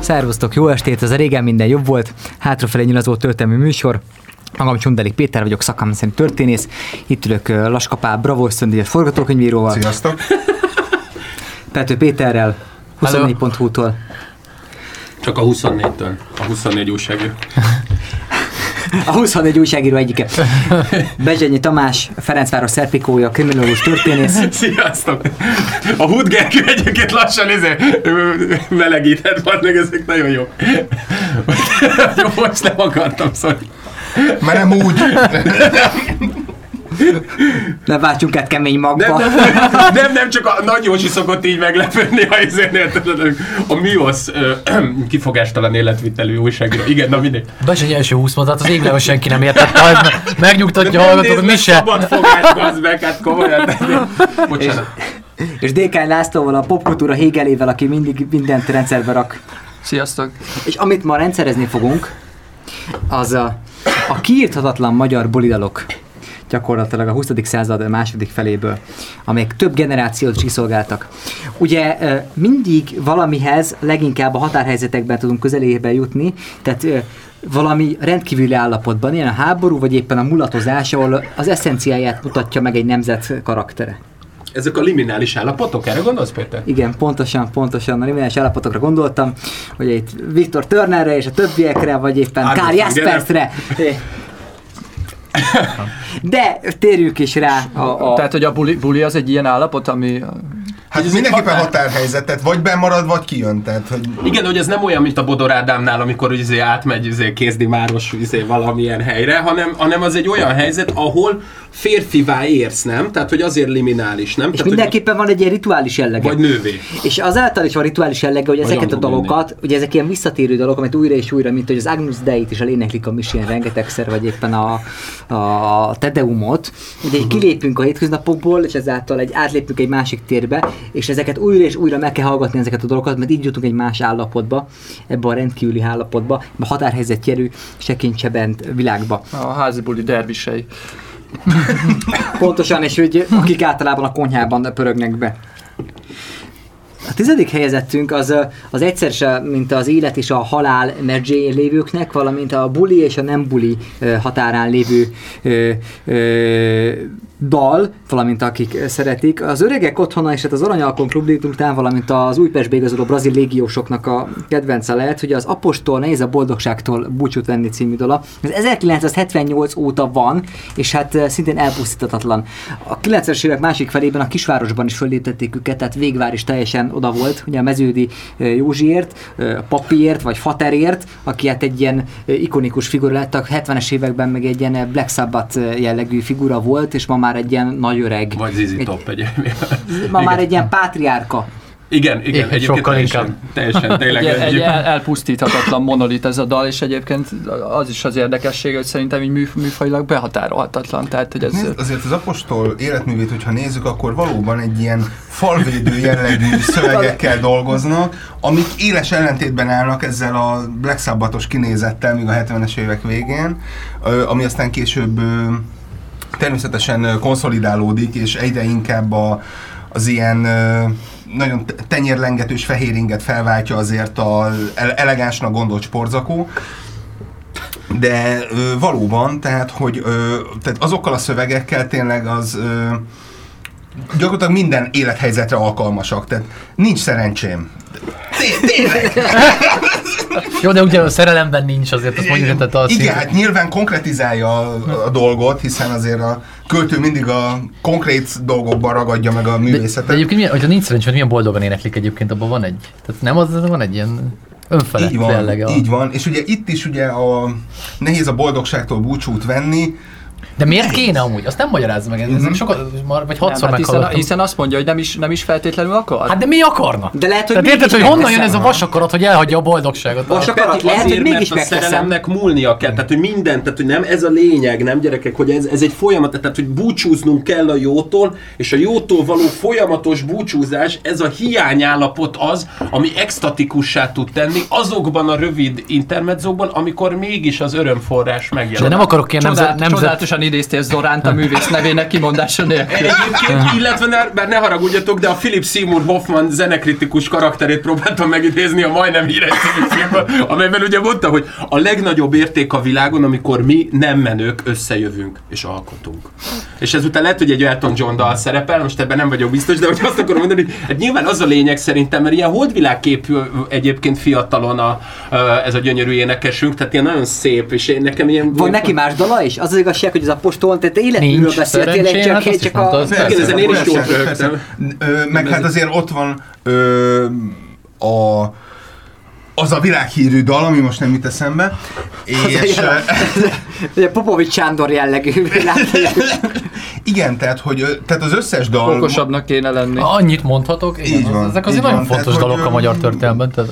Szervusztok, jó estét, ez a régen minden jobb volt. Hátrafelé nyilazó történelmi műsor. Magam Csundelik Péter vagyok, szakmám történész. Itt ülök Laskapá Bravo ösztöndíjas forgatókönyvíróval. Sziasztok! Pető Péterrel, 24.hu-tól. Csak a 24-től. A 24 újságíró. A 24 újságíró egyike. Bezsenyi Tamás, Ferencváros szerpikója, kriminológus történész. Sziasztok! A Hud Gergő egyébként lassan izé, melegített, van meg ezek nagyon jó. jó, most nem akartam, szóval. Mert nem úgy. Ne váltsunk át kemény magba. Nem, nem, nem, nem, csak a Nagy Józsi szokott így meglepődni, ha izén érted, a MIOS ö, kifogástalan életvitelű újságíró. Igen, na mindegy. Bezseny első 20 mondat, az églevel senki nem értette, az megnyugtatja a hallgatót, mi se. Szabad fogás, meg, hát komolyan. Bocsánat. És DK Lászlóval, a popkultúra hégelével, aki mindig mindent rendszerbe rak. Sziasztok! És amit ma rendszerezni fogunk, az a, a kiírthatatlan magyar bolidalok gyakorlatilag a 20. század második feléből, amelyek több generációt csiszolgáltak. Ugye mindig valamihez leginkább a határhelyzetekben tudunk közelébe jutni, tehát valami rendkívüli állapotban, ilyen a háború, vagy éppen a mulatozás, ahol az eszenciáját mutatja meg egy nemzet karaktere. Ezek a liminális állapotok, erre gondolsz, Péter? Igen, pontosan, pontosan a liminális állapotokra gondoltam, hogy itt Viktor Turnerre és a többiekre, vagy éppen Kár Jaspersre. De térjünk is rá a, a Tehát, hogy a buli, buli az egy ilyen állapot, ami... Hát ez mindenképpen határhelyzet, tehát vagy bemarad, vagy kijön. Tehát, hogy Igen, hogy ez nem olyan, mint a Bodor Ádámnál, amikor izé átmegy izé Kézdi Máros izé valamilyen helyre, hanem, hanem az egy olyan helyzet, ahol férfivá érsz, nem? Tehát, hogy azért liminális, nem? és Tehát, mindenképpen van egy ilyen rituális jellege. hogy, vagy nővé. És azáltal is van rituális jellege, hogy ezeket a angol dalokat, ugye ezek ilyen visszatérő dalok, amit újra és újra, mint hogy az Agnus Dei-t is eléneklik a misén rengetegszer, vagy éppen a, a Tedeumot. Ugye így kilépünk a hétköznapokból, és ezáltal egy átlépünk egy másik térbe, és ezeket újra és újra meg kell hallgatni ezeket a dalokat, mert így jutunk egy más állapotba, ebbe a rendkívüli állapotba, a határhelyzet jelű, sekincsebent világba. A házi buli dervisei. Pontosan, és hogy akik általában a konyhában pörögnek be. A tizedik helyezettünk az, az egyszer se, mint az élet és a halál medzsé lévőknek, valamint a buli és a nem buli határán lévő ö, ö, dal, valamint akik szeretik. Az öregek otthona és hát az Aranyalkon klub után, valamint az Újpestbe igazoló brazil légiósoknak a kedvence lehet, hogy az Apostol nehéz a boldogságtól búcsút venni című dala. Ez 1978 óta van, és hát szintén elpusztítatatlan. A 90-es évek másik felében a kisvárosban is fölléptették őket, tehát Végvár is teljesen oda volt, ugye a meződi Józsiért, Papiért vagy Faterért, aki hát egy ilyen ikonikus figura lett, a 70-es években meg egy ilyen Black Sabbath jellegű figura volt, és ma már egy ilyen nagy öreg. Vagy Zizi Egy- Top egyébként. Ma már egy ilyen pátriárka. Igen, igen, Igen, egyébként sokkal teljesen, inkább. teljesen, tényleg. Egy, egy el, elpusztíthatatlan monolit ez a dal, és egyébként az is az érdekessége, hogy szerintem így műf, műfajilag behatárolhatatlan. Tehát, hogy ez... Nézd, azért az apostol életművét, hogyha nézzük, akkor valóban egy ilyen falvédő jellegű szövegekkel dolgoznak, amik éles ellentétben állnak ezzel a Black Sabbathos kinézettel, még a 70-es évek végén, ami aztán később természetesen konszolidálódik, és egyre inkább a, az ilyen nagyon te- tenyérlengetős fehéringet felváltja azért a ele- elegánsnak gondolt sportzakó, de ö, valóban, tehát, hogy ö, tehát azokkal a szövegekkel tényleg az ö, gyakorlatilag minden élethelyzetre alkalmasak, tehát nincs szerencsém. Té- Tényleg! Jó, de ugye a szerelemben nincs azért, azt mondjuk, tehát az Igen, hát nyilván konkretizálja a, a dolgot, hiszen azért a költő mindig a konkrét dolgokban ragadja meg a de, de művészetet. egyébként milyen, hogyha nincs szerencsé, milyen boldogan éneklik egyébként, abban van egy. Tehát nem az, van egy ilyen önfelett Így van, jellege. így van. És ugye itt is ugye a nehéz a boldogságtól búcsút venni, De miért kéne amúgy? Azt nem magyarázz meg, ez mm sokat, vagy Nem, hatszor hát hiszen, hiszen, azt mondja, hogy nem is, nem is feltétlenül akar. Hát de mi akarna? De lehet, hogy Tehát érted, hogy honnan jön ez a vasakarat, hogy elhagyja a boldogságot? Vas- Csak arra- lehet, hogy mégis mert a szerelemnek múlnia kell, tehát hogy minden, tehát hogy nem ez a lényeg, nem gyerekek, hogy ez, ez egy folyamat, tehát hogy búcsúznunk kell a jótól, és a jótól való folyamatos búcsúzás, ez a hiányállapot az, ami extatikussá tud tenni azokban a rövid intermedzókban, amikor mégis az örömforrás megjelenik. De nem akarok ilyen Csodál, nemzet, nemzet, idéztél Zoránt a művész nevének kimondása nélkül. Egyébként, illetve ne, bár ne haragudjatok, de a Philip Seymour Hoffman zenekritikus karakterét próbáltam megidézni a majdnem híres filmből, amelyben ugye mondta, hogy a legnagyobb érték a világon, amikor mi nem menők összejövünk és alkotunk. És ezután lehet, hogy egy Elton John dal szerepel, most ebben nem vagyok biztos, de hogy azt akarom mondani, hogy hát nyilván az a lényeg szerintem, mert ilyen holdvilágképű egyébként fiatalon a, ez a gyönyörű énekesünk, tehát ilyen nagyon szép, és én nekem ilyen... Van neki más dala is? Az az igazság, hogy az apostol, tehát életműről Nincs, beszéltél, szerencsére, csak, hát csak a... ezen én is. Ö, meg hát azért ott van ö, a az a világhírű dal, ami most nem jut eszembe, és ilyen- Ugye Popovics Sándor jellegű igen, tehát, hogy, tehát az összes dal... Okosabbnak kéne lenni. Annyit mondhatok, igen, Így van, ezek így azért van, nagyon tehát, fontos hogy, dalok a ö, magyar történelemben. Tehát.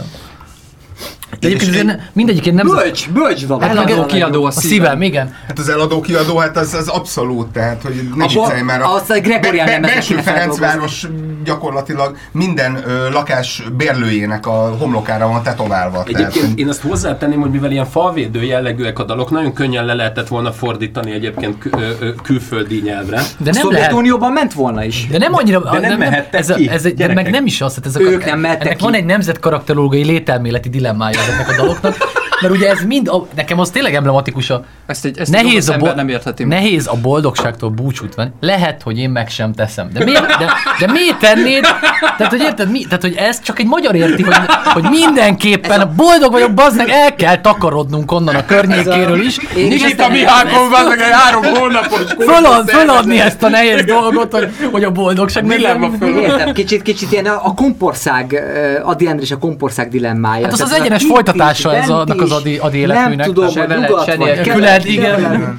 De egyébként azért ne- mindegyiként nem... Bölcs, bölcs van. Eladó kiadó a A szívem. szívem, igen. Hát az eladó kiadó, hát az, az abszolút, tehát, hogy ne A viccelj már. azt a Gregorián Be- Belső Ferencváros gyakorlatilag minden ö, lakás bérlőjének a homlokára van tetoválva. Tehát, Egyébként hogy- én azt hozzátenném, hogy mivel ilyen falvédő jellegűek a dalok, nagyon könnyen le lehetett volna fordítani egyébként kü- ö, ö, külföldi nyelvre. De A nem lehet. Szovjetunióban ment volna is. De nem annyira... De nem mehettek ez, a- ki, ez, egy- de meg nem is az, tehát ezek Ők nem mehettek ennek ki. van egy nemzetkarakterológiai lételméleti dilemmája なるほど。Mert ugye ez mind, a, nekem az tényleg emblematikus a Ezt egy, ezt nehéz a, bo- nem értheti nehéz a boldogságtól búcsút venni. Lehet, hogy én meg sem teszem. De miért, de, de miért tennéd? Tehát, hogy érted, mi, tehát, hogy ez csak egy magyar érti, hogy, hogy mindenképpen boldog vagyok, bazd meg, el kell takarodnunk onnan a környékéről is. Nikita Mihákon van meg egy három hónapos Fölad, föladni ezt a nehéz dolgot, hogy, hogy a boldogság Dilemma föl. Értem, kicsit, kicsit ilyen a, a kompország, Adi Endre és a kompország dilemmája. Hát az az egyenes folytatása ez annak az is, adi- adi életműnek. Nem tudom, veled, nyugat vagy, Küled, igen.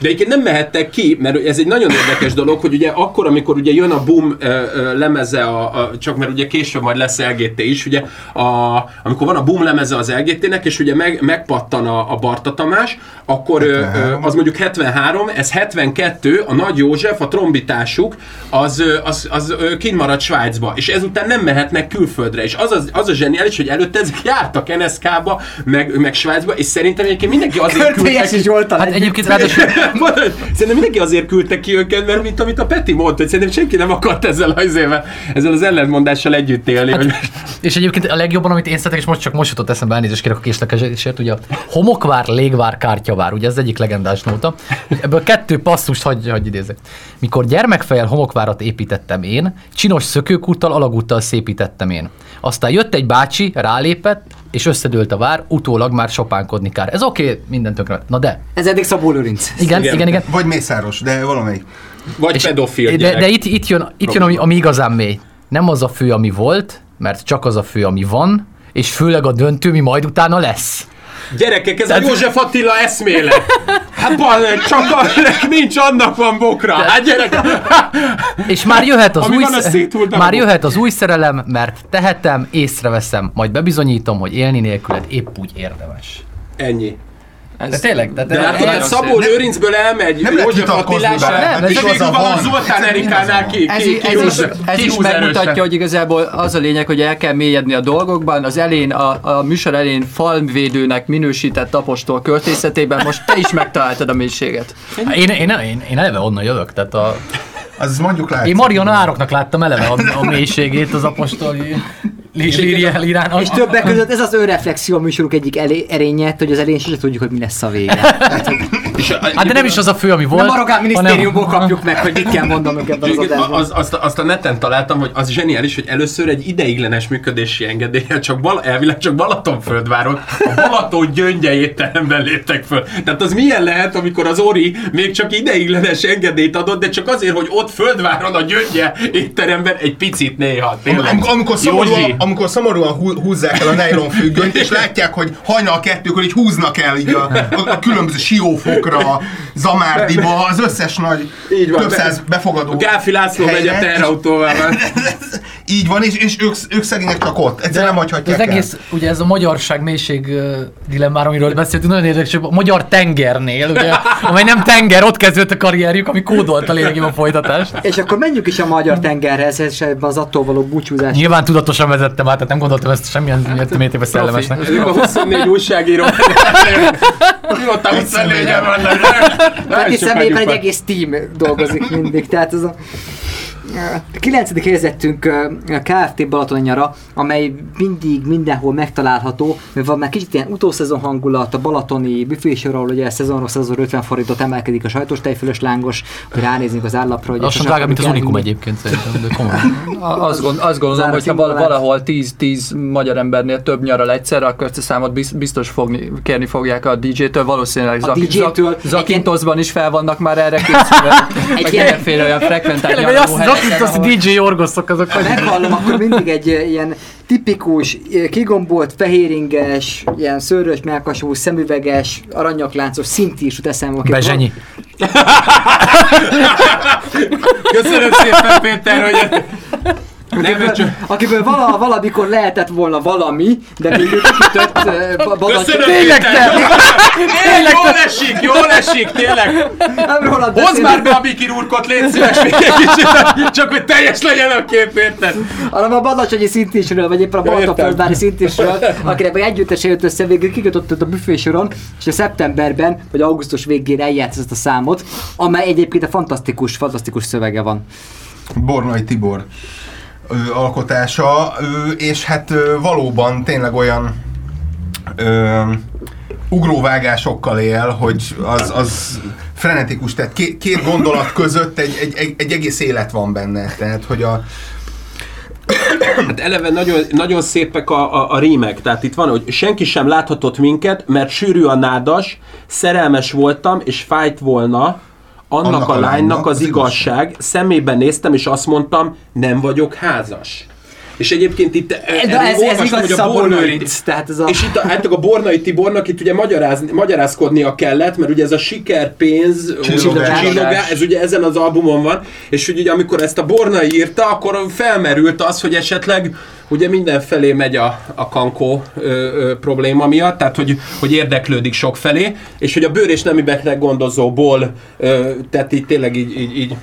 De egyébként nem mehettek ki, mert ez egy nagyon érdekes dolog, hogy ugye akkor, amikor ugye jön a Boom ö, ö, lemeze, a, a, csak mert ugye később majd lesz LGT is, ugye, a, amikor van a Boom lemeze az LGT-nek, és ugye meg, megpattan a, a Barta Tamás, akkor ö, ö, 73. az mondjuk 73, ez 72, a Nagy József, a trombitásuk, az, az, az ö, kint marad Svájcba, és ezután nem mehetnek külföldre, és az, az, az a zseniális, hogy előtte ezek jártak NSK-ba, meg, meg Svájcba, és szerintem egyébként mindenki azért küldtek Körtélyes is volt Hát egyébként ráadásul Mondod, Szerintem mindenki azért küldte ki őket, mert mint amit a Peti mondta, hogy szerintem senki nem akart ezzel az, ezzel, ezzel az ellentmondással együtt élni. hogy És egyébként a legjobban, amit én szeretek, és most csak most jutott eszembe, elnézést kérek a késlekedésért, ugye a homokvár, légvár, kártyavár, ugye ez egyik legendás nóta. Ebből kettő passzust hagy, hagy idézek. Mikor gyermekfejjel homokvárat építettem én, csinos szökőkúttal, alagúttal szépítettem én. Aztán jött egy bácsi, rálépett, és összedőlt a vár, utólag már sopánkodni kár. Ez oké, okay, minden tönkre. Na de, Ez eddig Szabó Lőrinc. igen, igen, Igen. igen. Vagy Mészáros, de valamelyik. Vagy És- pedofil de, gyerek. de itt, itt jön, itt jön ami, ami igazán mély. Nem az a fő, ami volt, mert csak az a fő, ami van, és főleg a döntő, mi majd utána lesz. Gyerekek, ez Tehát- a József Attila eszmélet. Hát bal, csak a, nincs annak van bokra. Hát gyerekek. És már jöhet az Ami új az már jöhet az új szerelem, mert tehetem, észreveszem, majd bebizonyítom, hogy élni nélküled épp úgy érdemes. Ennyi. De tényleg, de, de, De de hát Szabó Lőrincből elmegy nem lehet József vitatkozni Attilás, vele, hát és igaza végül van. Zoltán Erikánál ki, Ez, ki, ez, is, ez ki is megmutatja, hogy igazából az a lényeg, hogy el kell mélyedni a dolgokban. Az elén, a, a műsor elén falvédőnek minősített apostol költészetében most te is megtaláltad a mélységet. én, én, én, én eleve onnan jövök, tehát a, Az mondjuk látszik. én Marion Ároknak láttam eleve a, a mélységét az apostoli li- líri- lírának. És többek között ez az önreflexió a műsorunk egyik elé, erénye, hogy az elején sose tudjuk, hogy mi lesz a vége. Hát de nem is az a fő, ami volt. Nem a Rogán minisztériumból hanem- kapjuk meg, hogy mit kell mondanunk ebben az adásban. az, azt, azt a neten találtam, hogy az zseniális, hogy először egy ideiglenes működési engedéllyel csak Bal- elvileg csak Balatonföldváron, a Balaton gyöngye étteremben léptek föl. Tehát az milyen lehet, amikor az Ori még csak ideiglenes engedélyt adott, de csak azért, hogy ott Földváron a gyöngye étteremben egy picit néha. Tényleg. Am- amikor, Józsi. Amikor szomorúan hú- húzzák el a nylon függönyt, és látják, hogy hajnal kettőkor így húznak el így a, a, a különböző siófokra, Zamárdiba, az összes nagy Így van, több száz befogadó Gáfi László megy a van. Így van, és, és ők, ők szegények csak ott. Egyszerűen nem hagyhatják el. egész, ugye ez a magyarság mélység uh, dilemmára, amiről beszéltünk, nagyon érdekes, hogy a magyar tengernél, ugye, amely nem tenger, ott kezdődött a karrierjük, ami kódolta lényegében a folytatást. És akkor menjünk is a magyar tengerhez, és ebben az attól való búcsúzás. Nyilván tudatosan vezettem át, tehát nem gondoltam ezt semmilyen mértékben szellemesnek. Ezek a 24 újságíró. Mióta 24 van Peti személyében egy egész team dolgozik mindig, tehát ez a... A kilencedik helyezettünk ö, a KFT Balatonyara, amely mindig mindenhol megtalálható, mert van már kicsit ilyen utószezon hangulat, a balatoni büfésorról, ugye szezonról 150 forintot emelkedik a sajtos tejfölös lángos, hogy ránézünk az állapra. hogy Lassan drágább, mint az Unikum egyébként szerintem, de komolyan. Azt, gond, azt gondolom, hogy ha valahol 10-10 magyar embernél több nyaral egyszerre, akkor ezt a számot biz- biztos fogni, kérni fogják a DJ-től, valószínűleg A Zak, DJ-től Zak, Zakintosban is fel vannak már erre készülve, meg ilyen- mindenféle olyan frekventált Helyeken, az, DJ orgoszok azok. Ha meghallom, akkor mindig egy eh, ilyen tipikus, eh, kigombolt, fehéringes, ilyen szőrös, melkasú, szemüveges, aranyakláncos szintis jut eszembe. Bezsenyi. Köszönöm szépen, Péter, hogy Akiből, akiből vala, valamikor lehetett volna valami, de uh, badat. Köszönöm, Tényleg te! Tényleg, jól esik, jól esik, tényleg! Hozd már be a bikirúrkot, légy szíves még egy kicsit, csak hogy teljes legyen a kép, érted? hanem a Badacsonyi szintisről, vagy éppen a. Balatonföldvári szintisről, akinek meg együttese jött össze, végül kikötött a büfésoron, és a szeptemberben, vagy augusztus végén eljátszott ezt a számot, amely egyébként a fantasztikus, fantasztikus szövege van. Bornai Tibor ö, alkotása, ö, és hát ö, valóban tényleg olyan ö, ugróvágásokkal él, hogy az, az frenetikus, tehát két, két gondolat között egy, egy, egy, egy egész élet van benne, tehát hogy a, Hát eleve nagyon, nagyon szépek a, a, a rímek, tehát itt van, hogy senki sem láthatott minket, mert sűrű a nádas, szerelmes voltam, és fájt volna, annak, annak a, lánynak az igazság. Szemébe néztem, és azt mondtam, nem vagyok házas. És egyébként itt De ez, ez igaz hogy a Bornai- tehát ez a... És itt a, hát a Bornai Tibornak itt ugye magyaráz, magyarázkodnia kellett, mert ugye ez a siker, pénz, Csillogás. csillogás, ez ugye ezen az albumon van, és hogy ugye amikor ezt a Bornai írta, akkor felmerült az, hogy esetleg ugye mindenfelé megy a, a kankó ö, ö, probléma miatt, tehát hogy, hogy érdeklődik sok felé, és hogy a bőr és nemi beteg gondozóból, ö, tehát így tényleg így, így, így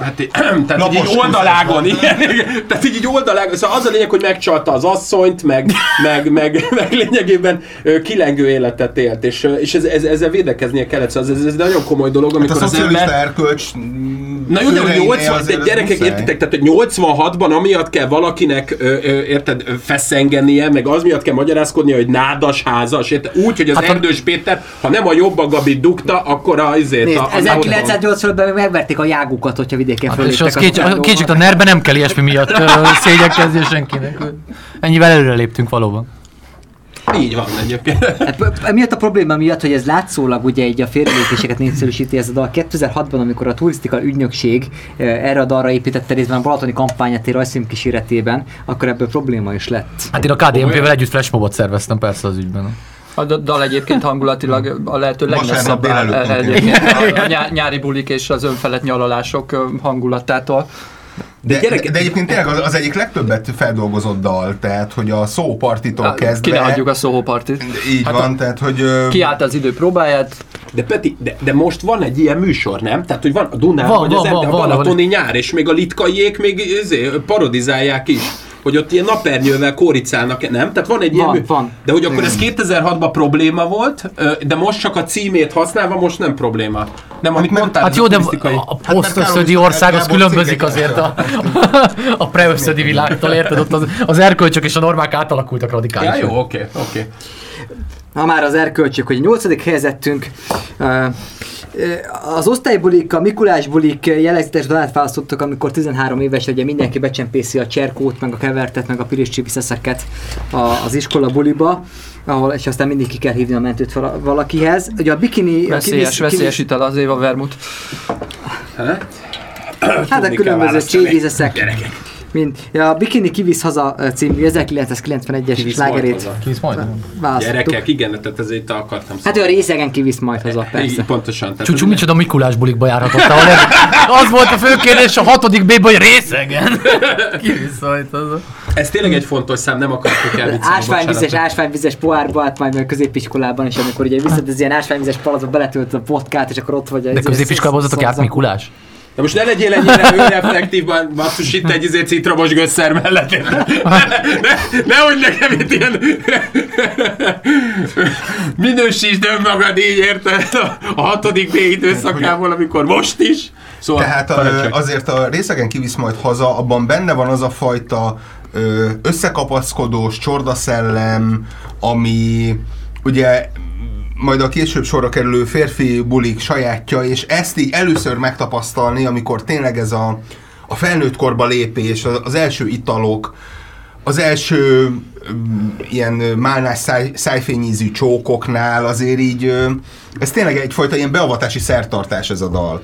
Hát így, tehát így, Lapos így oldalágon, igen, igen, tehát így, így oldalágon, szóval az a lényeg, hogy megcsalta az asszonyt, meg, meg, meg, meg lényegében kilengő életet élt, és, és ez, ez, ezzel védekeznie kellett, szóval ez, ez egy nagyon komoly dolog, hát a amikor az ember... erkölcs Na jó, de hogy köreinél 80, de azért ez gyerekek, értitek, tehát hogy 86-ban amiatt kell valakinek, ö, ö, érted, feszengenie, meg az miatt kell magyarázkodnia, hogy nádas házas, érted? Úgy, hogy az Hát Erdős Péter, ha nem a jobb a Gabi dugta, akkor a, izét, Nézd, a, a 1980-ban megverték a jágukat, hogyha vidéken Hát, és az kétség, utánóval. kétség a nerbe nem kell ilyesmi miatt szégyenkezni senkinek. Ennyivel előre léptünk valóban. Így van egyébként. Hát, emiatt a probléma miatt, hogy ez látszólag ugye egy a félrelépéseket népszerűsíti ez a dal. 2006-ban, amikor a turisztika ügynökség erre a dalra építette részben a Balatoni kampányát rajzfilm kíséretében, akkor ebből probléma is lett. Hát én a KDNP-vel együtt flashmobot szerveztem persze az ügyben. A da- dal egyébként hangulatilag a lehető legmesszebb van egyébként a, a nyá- nyári bulik és az önfelett nyaralások hangulatától. De, gyerekek- de, de egyébként tényleg az, az egyik legtöbbet feldolgozott dal, tehát hogy a szópartitól kezdve... Ki ne hagyjuk a Soho Partit. Így hát van, tehát hogy... Kiállt az idő próbáját, De Peti, de, de most van egy ilyen műsor, nem? Tehát, hogy van a Dunán, Van, vagy van, az van, Erde, a van, Balatoni nyár, és még a litkaiék még izé, parodizálják is hogy ott ilyen napernyővel kóricálnak, nem? Tehát van egy ilyen Van, mű- van. De hogy akkor ez 2006-ban probléma volt, de most csak a címét használva, most nem probléma. Nem, amit mert- mondtál, Hát jó, a de a, a Hát Károly ország az különbözik azért a, a preösszödi világtól, érted? Ott az, az erkölcsök és a normák átalakultak Ja, radikálisan. jó, oké, oké. Ha már az erkölcsök, hogy 8. helyezettünk, az osztálybulik, a Mikulás bulik jellegzetes dalát választottak, amikor 13 éves, ugye mindenki becsempészi a cserkót, meg a kevertet, meg a piris csipiszeszeket a, az iskola buliba, ahol, és aztán mindig ki kell hívni a mentőt vala- valakihez. Ugye a bikini... a veszélyes, kivisz- veszélyes ital az éva vermut. Hát a Tudni kell különböző cségízeszek. Gyerekek. Mint ja, a Bikini Kivisz haza című 1991-es Kivisz slágerét majd haza. Kivisz majd? választottuk. Gyerekek, igen, tehát ez itt akartam Hát ő a részegen kivisz majd haza, persze. Pontosan. Csúcsú, ez- micsoda Mikulás bulikba járhatott, ahol ez, az volt a fő kérdés a hatodik B-ben, hogy részegen. Kivisz majd az. Ez tényleg egy fontos szám, nem akartuk elviccelni. Ásványvizes, ásványvizes pohárba, hát majd a középiskolában, és amikor ugye viszed az ilyen ásványvizes palacba beletöltöd a vodkát, és akkor ott vagy a... De középiskolában hozzatok át Mikulás? De most ne legyél ennyire önreflektív, basszus itt egy izé citromos gösszer mellett. Ne, ne, nehogy nekem itt ilyen minősítsd önmagad így, érted? A hatodik B időszakából, amikor most is. Szóval, Tehát a, azért a részegen kivisz majd haza, abban benne van az a fajta összekapaszkodós csordaszellem, ami ugye majd a később sorra kerülő férfi bulik sajátja, és ezt így először megtapasztalni, amikor tényleg ez a, a felnőtt korba lépés, az, első italok, az első mm, ilyen málnás száj, szájfényízű csókoknál azért így, ez tényleg egyfajta ilyen beavatási szertartás ez a dal.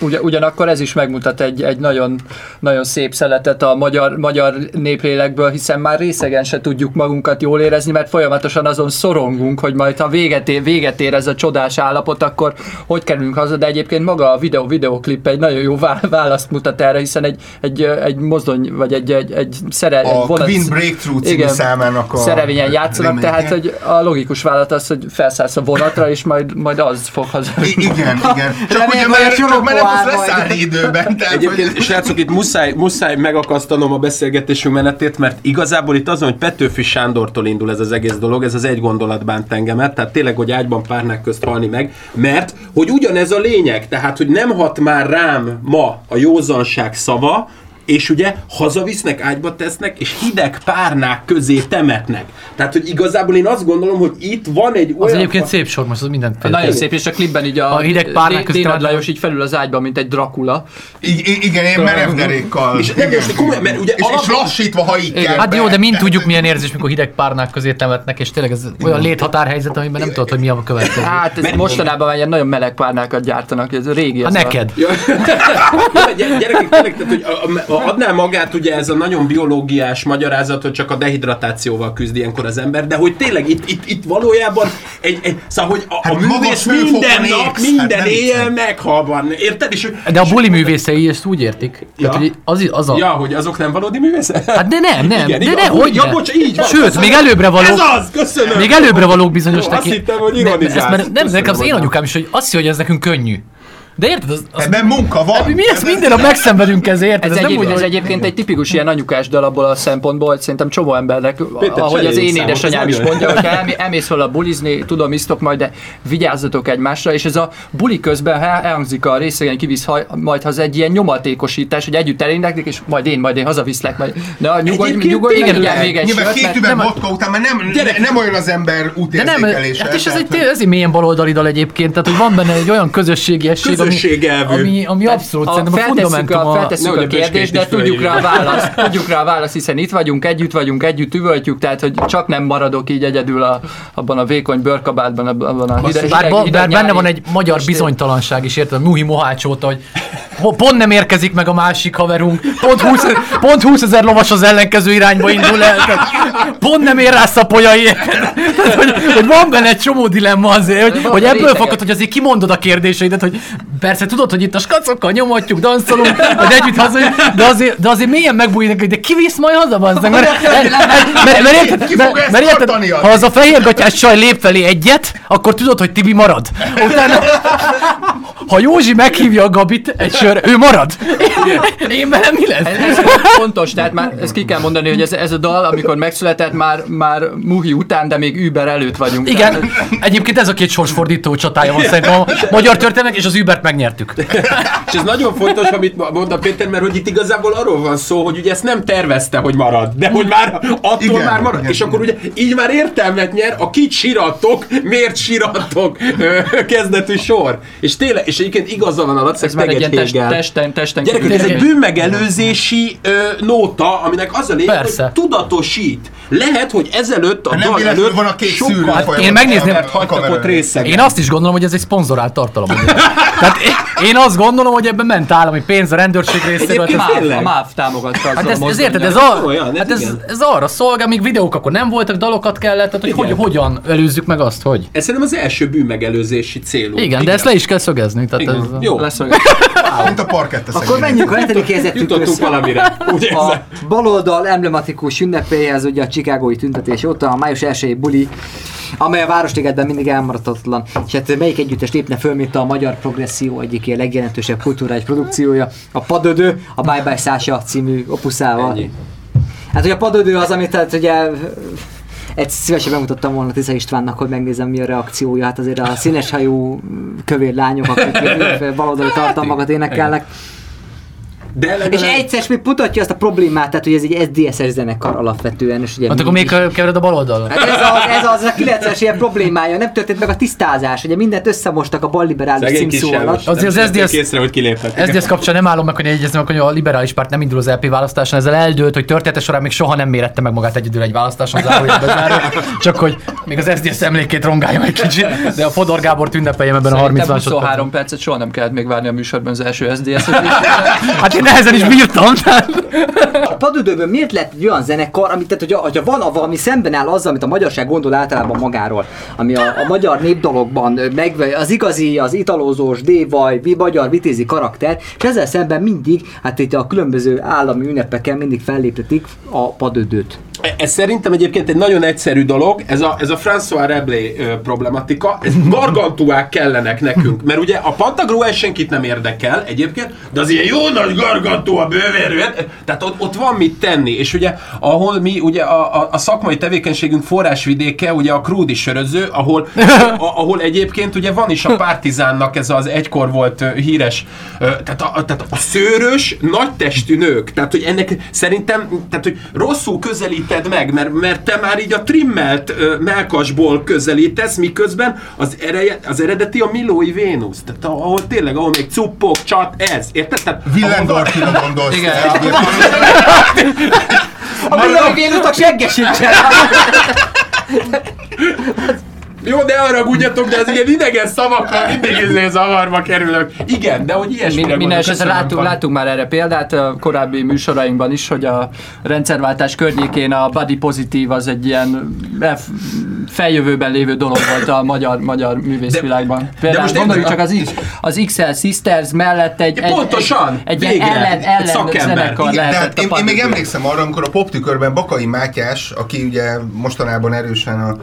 Ugyan, ugyanakkor ez is megmutat egy, egy nagyon, nagyon szép szeletet a magyar, magyar néplélekből, hiszen már részegen se tudjuk magunkat jól érezni, mert folyamatosan azon szorongunk, hogy majd ha véget ér, véget ér ez a csodás állapot, akkor hogy kerülünk haza, de egyébként maga a videó, videoklip egy nagyon jó vá- választ mutat erre, hiszen egy, egy, egy mozdony, vagy egy, egy, egy szere, A egy vonat, Queen Breakthrough című igen, számának a szerevényen játszanak, remake-je. tehát hogy a logikus válasz az, hogy felszállsz a vonatra, és majd, majd az fog haza. I- igen, igen. Csak ugye már, a csak már nem tudsz leszállni időben. Tehát, Egyébként, hogy, srácok, itt muszáj, muszáj megakasztanom a beszélgetésünk menetét, mert igazából itt azon, hogy Petőfi Sándortól indul ez az egész dolog, ez az egy gondolat bánt engemet, tehát tényleg, hogy ágyban párnák közt halni meg, mert hogy ugyanez a lényeg, tehát, hogy nem hat már rám ma a józanság szava, és ugye hazavisznek, ágyba tesznek, és hideg párnák közé temetnek. Tehát, hogy igazából én azt gondolom, hogy itt van egy olyan... Az egyébként szép sor, most az mindent Nagyon szép, és a klipben így a, A hideg párnák között Dénad Lajos így felül az ágyba, mint egy Dracula. I- igen, én merev derékkal. És nem, most komolyan, mert ugye és, és alapban- lassítva, ha így kell. Hát jó, de mind tudjuk milyen érzés, mikor hideg párnák közé temetnek, és tényleg ez olyan léthatárhelyzet, amiben nem tudod, hogy mi a következő. Hát ez mostanában már ilyen nagyon meleg párnákat gyártanak, ez a régi. Ha neked. Gyerekek, tényleg, tehát, hogy a, a, adná magát ugye ez a nagyon biológiás magyarázat, hogy csak a dehidratációval küzd ilyenkor az ember, de hogy tényleg itt, itt, itt valójában egy, egy szóval, hogy a, Hát a művész minden nap, hát minden nem éjjel meghalban, érted? És, De a buli művészei ezt úgy értik. Ja. Tehát, hogy az, az a... Ja, hogy azok nem valódi művészek? Hát de nem, nem, Igen, de igen, ne, hogy ja, bocs, így van, Sőt, köszönöm. még előbbre való. Ez az, köszönöm. Még előbbre valók bizonyos Jó, azt hittem, hogy ironizálsz. Nem, Köszönöm, nekem az én anyukám is, hogy azt hiszi, hogy ez nekünk könnyű. De érted, az, az, Ebben munka van. mi ez minden nap megszenvedünk ezért? Ez, Ez, nem egyéb, úgy, ez egyébként egy tipikus ilyen anyukás dal abból a szempontból, hogy szerintem csomó embernek, Péter, ahogy az én édesanyám is mondja, hogy ha elmé- elmész fel a bulizni, tudom, isztok majd, de vigyázzatok egymásra, és ez a buli közben el- elhangzik a részegen kivisz haj, majd haza egy ilyen nyomatékosítás, hogy együtt eléneklik, és majd én, majd én hazaviszlek, majd na, nyugodj, nyugodj, igen, igen, még egy Nyilván két mert üveg nem- vodka után már nem, nem olyan az ember nem, útérzékelése. hát és ez egy, ez egy mélyen baloldali dal egyébként, tehát hogy van benne egy olyan közösségi esség, ami, Közösségelvű. ami, ami abszolút a, szerintem a fundamentum a, feltesszük a a kérdést, de tudjuk rá a választ, tudjuk rá a választ, hiszen itt vagyunk, együtt vagyunk, együtt üvöltjük, tehát hogy csak nem maradok így egyedül a, abban a vékony bőrkabátban, abban a hideg, Bár, hideg, bár benne van egy magyar bizonytalanság is, érted? Muhi Mohács óta, hogy ho- pont nem érkezik meg a másik haverunk, pont 20, pont 20 ezer lovas az ellenkező irányba indul el, tehát pont nem ér rá szapolyai, tehát, hogy, hogy, van benne egy csomó dilemma azért, hogy, hogy ebből fakad, hogy azért kimondod a kérdéseidet, hogy persze tudod, hogy itt a skacokkal nyomatjuk, danszolunk, vagy együtt haza, de azért, de azért mélyen megbújnak, hogy de ki visz majd haza, bazzeg, mert, mert, mert, mert, érted, mert, mert érted, ha az a fehérgatyás csaj lép felé egyet, akkor tudod, hogy Tibi marad. Utána, ha Józsi meghívja a Gabit egy sör, ő marad. Én velem mi lesz? Ez, ez fontos, tehát már ezt ki kell mondani, hogy ez, ez a dal, amikor megszületett, már, már Muhi után, de még Uber előtt vagyunk. Igen, Tehát, egyébként ez a két sorsfordító csatája van szerintem a magyar történelmek, és az Übert megnyertük. És ez nagyon fontos, amit mond a Péter, mert hogy itt igazából arról van szó, hogy ugye ezt nem tervezte, hogy marad, de hogy már attól Igen, már marad. igen, és akkor ugye így már értelmet nyer, a kit sírattok, miért sírattok kezdetű sor. És tényleg, és egyébként igaza van a Laci, ez már egy ilyen test, Hegel. testen, testen Gyerekek, ez egy bűnmegelőzési ö, nóta, aminek az a lényeg, Persze. hogy tudatosít. Lehet, hogy ezelőtt a Hát nem dal előtt van a két sokkal folyamat. én megnézném- mert hagytak ott részegen. Én azt is gondolom, hogy ez egy szponzorált tartalom. Tehát én- én azt gondolom, hogy ebben ment állami pénz a rendőrség részéről. Egyébként MÁV, tényleg. a MÁV támogatta Hát ez, ez érted, ez, mozdonnyal. a, Olyan, ez hát ez, igen. ez arra szolgál, még videók akkor nem voltak, dalokat kellett, tehát hogy, hogy Igen. hogyan előzzük meg azt, hogy. Ez szerintem az első bűnmegelőzési célú. Igen, de ezt le is kell szögezni. Tehát Igen. ez, Jó, Leszögez. Mint a parkette Akkor menjünk a hetedik helyezettük jutottunk valamire. A baloldal emblematikus ünnepéhez, ugye a Chicagói tüntetés óta, a május 1 buli amely a Városligetben mindig elmaradhatatlan. És hát melyik együttes lépne föl, mint a magyar progresszió egyik ilyen legjelentősebb kulturális produkciója, a Padödő, a Bye Bye Sasha című opuszával. Ennyi. Hát ugye a Padödő az, amit tehát ugye egy szívesen bemutattam volna Tisza Istvánnak, hogy megnézem mi a reakciója. Hát azért a színes hajú kövér lányok, akik baloldali tartalmakat énekelnek. De És legalább... egyszer még mutatja azt a problémát, tehát hogy ez egy SDSS zenekar alapvetően. És ugye Hát akkor még mégis- kevered a bal oldalon. Hát ez az, ez az a 90-es ilyen problémája, nem történt meg a tisztázás, ugye mindent összemostak a balliberális címszó alatt. Azért az Nem vették SDS észre, hogy. SZDSZ kapcsán nem állom meg, hogy egyezni, hogy a liberális párt nem indul az LP választáson, ezzel eldőlt, hogy története során még soha nem mérette meg magát egyedül egy választáson, zárójelbe záró, csak hogy még az SZDSZ emlékét rongáljam egy kicsit, de a Fodor Gábor ünnepeljem ebben a 30 Szerintem másodpercben. 23 percet soha nem kellett még várni a műsorban az első SZDSZ-et. Hát én nehezen is bírtam, tehát A padödőből miért lett egy olyan zenekar, amit tehát, hogyha, hogyha van a valami szemben áll azzal, amit a magyarság gondol általában magáról, ami a, a magyar népdalokban meg, az igazi, az italózós, dévaj, vi, magyar vitézi karakter, és ezzel szemben mindig, hát itt a különböző állami ünnepeken mindig felléptetik a padödőt. Ez szerintem egyébként egy nagyon egyszerű dolog, ez a, ez a François Reblé problematika, ez gargantuák kellenek nekünk, mert ugye a Pantagruel senkit nem érdekel egyébként, de az ilyen jó nagy gargantú a bővérű, tehát ott, ott van mit tenni, és ugye ahol mi, ugye a, a, a szakmai tevékenységünk forrásvidéke, ugye a Krúdi söröző, ahol, a, ahol egyébként ugye van is a Partizánnak ez az egykor volt híres, tehát a, tehát a szőrös, nagy testű nők, tehát hogy ennek szerintem, tehát hogy rosszul közelíted meg, mert, mert te már így a trimmelt ö, melkasból közelítesz, miközben az, ereje, az eredeti a Milói Vénusz, tehát ahol tényleg, ahol még cuppok, csat, ez, érted? Tehát, ahol- Willendorfira gondolsz. Igen. A Milai Vénusznak segge sincsen! Jó, de arra gudjatok, de az ilyen idegen szavakkal mindig izé zavarba kerülök. Igen, de hogy ilyesmire Min- Minden esetre látunk, látunk már erre példát a korábbi műsorainkban is, hogy a rendszerváltás környékén a body pozitív az egy ilyen eh, feljövőben lévő dolog volt a magyar, magyar művészvilágban. Például most gondoljuk csak az, az XL Sisters mellett egy, egy, Pontosan, egy, egy végre, ilyen ellen, egy ellen szakember. Igen, lehetett tehát én, én még emlékszem arra, amikor a poptükörben Bakai Mátyás, aki ugye mostanában erősen a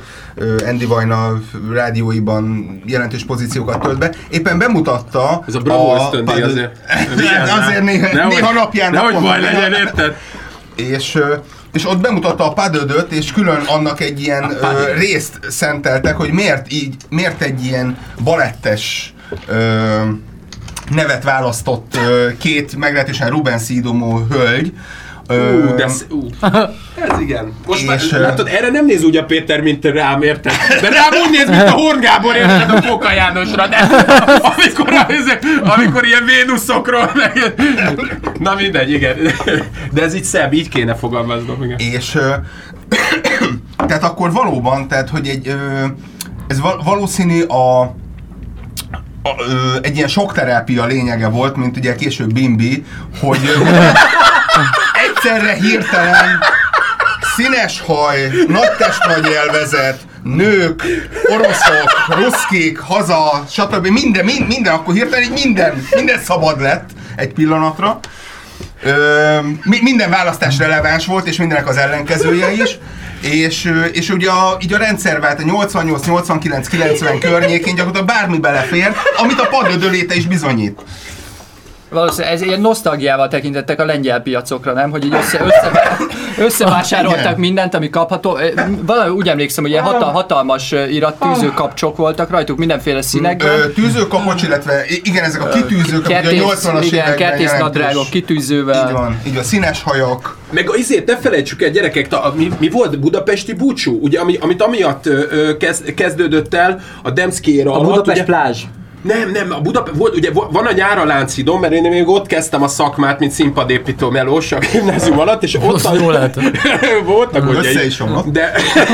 Andy Vajna rádióiban jelentős pozíciókat tölt be, éppen bemutatta Ez a bravo ösztöndíj azért. Azért néha, Nehogy- néha napján Nehogy baj legyen, érted? és, és ott bemutatta a padödöt, és külön annak egy ilyen ö, részt szenteltek, hogy miért így, miért egy ilyen balettes ö, nevet választott ö, két meglehetősen Ruben Szídomó hölgy. Ú, de sz- ú. Ez igen. Most És, már, látod, erre nem néz úgy a Péter, mint rám, érted? De rám úgy néz, mint a Horn Gábor, érted, a Foka Jánosra, de amikor, amikor ilyen Vénuszokról meg... Na mindegy, igen. De ez így szebb, így kéne fogalmaznom, igen. És tehát akkor valóban, tehát hogy egy, ez val- valószínű a, a ö, egy ilyen sokterápia lényege volt, mint ugye később Bimbi, hogy egyszerre hirtelen színes haj, nagy nagy élvezet, nők, oroszok, ruszkik, haza, stb. Minden, minden, minden akkor hirtelen minden, minden szabad lett egy pillanatra. Ö, mi, minden választás releváns volt, és mindenek az ellenkezője is. És, és ugye a, így a rendszervált a 88, 89, 90 környékén gyakorlatilag bármi belefér, amit a padödöléte is bizonyít. Valószínűleg ez ilyen nosztalgiával tekintettek a lengyel piacokra, nem? Hogy így össze, össze, összevásároltak mindent, ami kapható. Valami úgy emlékszem, hogy ilyen hatal, hatalmas ö, irattűző kapcsok voltak rajtuk, mindenféle színekben. Ö, tűzőkapocs, illetve igen, ezek a kitűzők, a 80-as igen, kertésznadrágok kitűzővel. Így van, így a színes hajak. Meg azért ne felejtsük el, gyerekek, ta, mi, mi volt budapesti búcsú, ugye, ami, amit amiatt ö, ö, kezd, kezdődött el a Demszki éra A alatt. Budapest ugye, plázs. Nem, nem, a Budapest, volt, ugye van a nyár a Lánchidon, mert én még ott kezdtem a szakmát, mint színpadépítő melós a gimnázium alatt, és ott Az jó lehet. voltak Össze gondjaim. is omlott. De,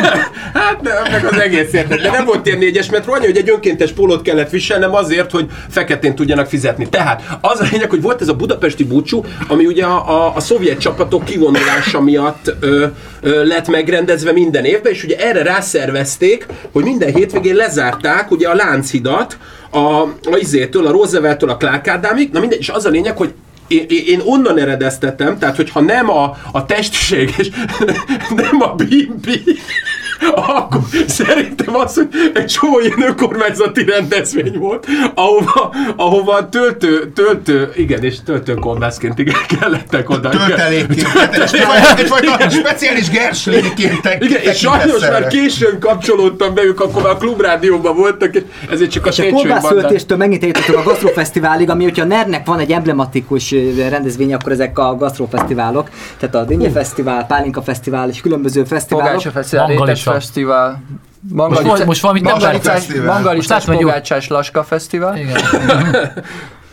hát nem, meg az egész érted. De nem volt ilyen négyes metro, annyi, hogy egy önkéntes pólót kellett viselnem azért, hogy feketén tudjanak fizetni. Tehát az a lényeg, hogy volt ez a budapesti búcsú, ami ugye a, a, a szovjet csapatok kivonulása miatt ö, ö, lett megrendezve minden évben, és ugye erre rászervezték, hogy minden hétvégén lezárták ugye a Lánchidat, a, a izétől, a Roosevelttől a Clark Ádámig, na mindegy, és az a lényeg, hogy én, én- onnan eredeztetem, tehát hogyha nem a, a testiség és nem a bimbi, akkor szerintem az, hogy egy csomó ilyen önkormányzati rendezvény volt, ahova, ahova töltő, töltő, igen, és töltőkolbászként igen, kellettek oda. Töltelékként. Egyfajta, speciális gersléként Igen, és sajnos már későn kapcsolódtam be, ők akkor már a klubrádióban voltak, és ezért csak a És a kolbászöltéstől megint eljutottunk a Gasztrofesztiválig, ami hogyha a NER-nek van egy emblematikus rendezvény, akkor ezek a gasztrofesztiválok. Tehát a Dinnye Fesztivál, Pálinka Fesztivál és különböző fesztiválok. Pogácsa Fesztivál. Fesztivál. Most, most, most valamit nem Mangalicás Mangalicás. Pogácsás Laska Fesztivál. Igen.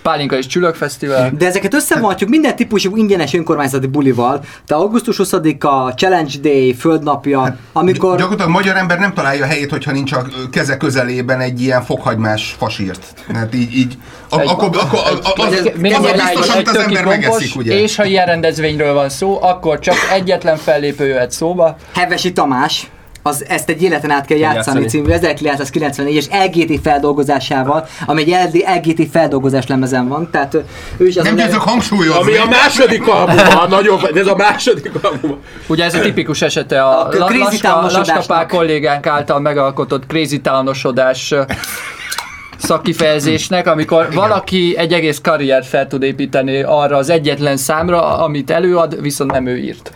Pálinka és Csülök Fesztivál. De ezeket összevonhatjuk minden típusú ingyenes önkormányzati bulival. De augusztus 20-a, Challenge Day, Földnapja, amikor... Gyakorlatilag a magyar ember nem találja helyét, hogyha nincs a keze közelében egy ilyen fokhagymás fasírt. Hát így, így a, Egy- akkor, akkor, a, a, az, biztos, amit az ember megeszik, ugye? és ha ilyen rendezvényről van szó, akkor csak egyetlen fellépő jöhet szóba. Hevesi Tamás, az, ezt egy életen át kell játszani, játszani. című 1994-es LGT feldolgozásával, ami egy LGT feldolgozás lemezen van, tehát ő is az Nem győzök hangsúlyozni. Ami a második albuma, nagyon, ez a második albuma. Ugye ez a tipikus esete a, A a crazy Laska, kollégánk által megalkotott crazy townosodás szakkifejezésnek, amikor valaki egy egész karriert fel tud építeni arra az egyetlen számra, amit előad, viszont nem ő írt.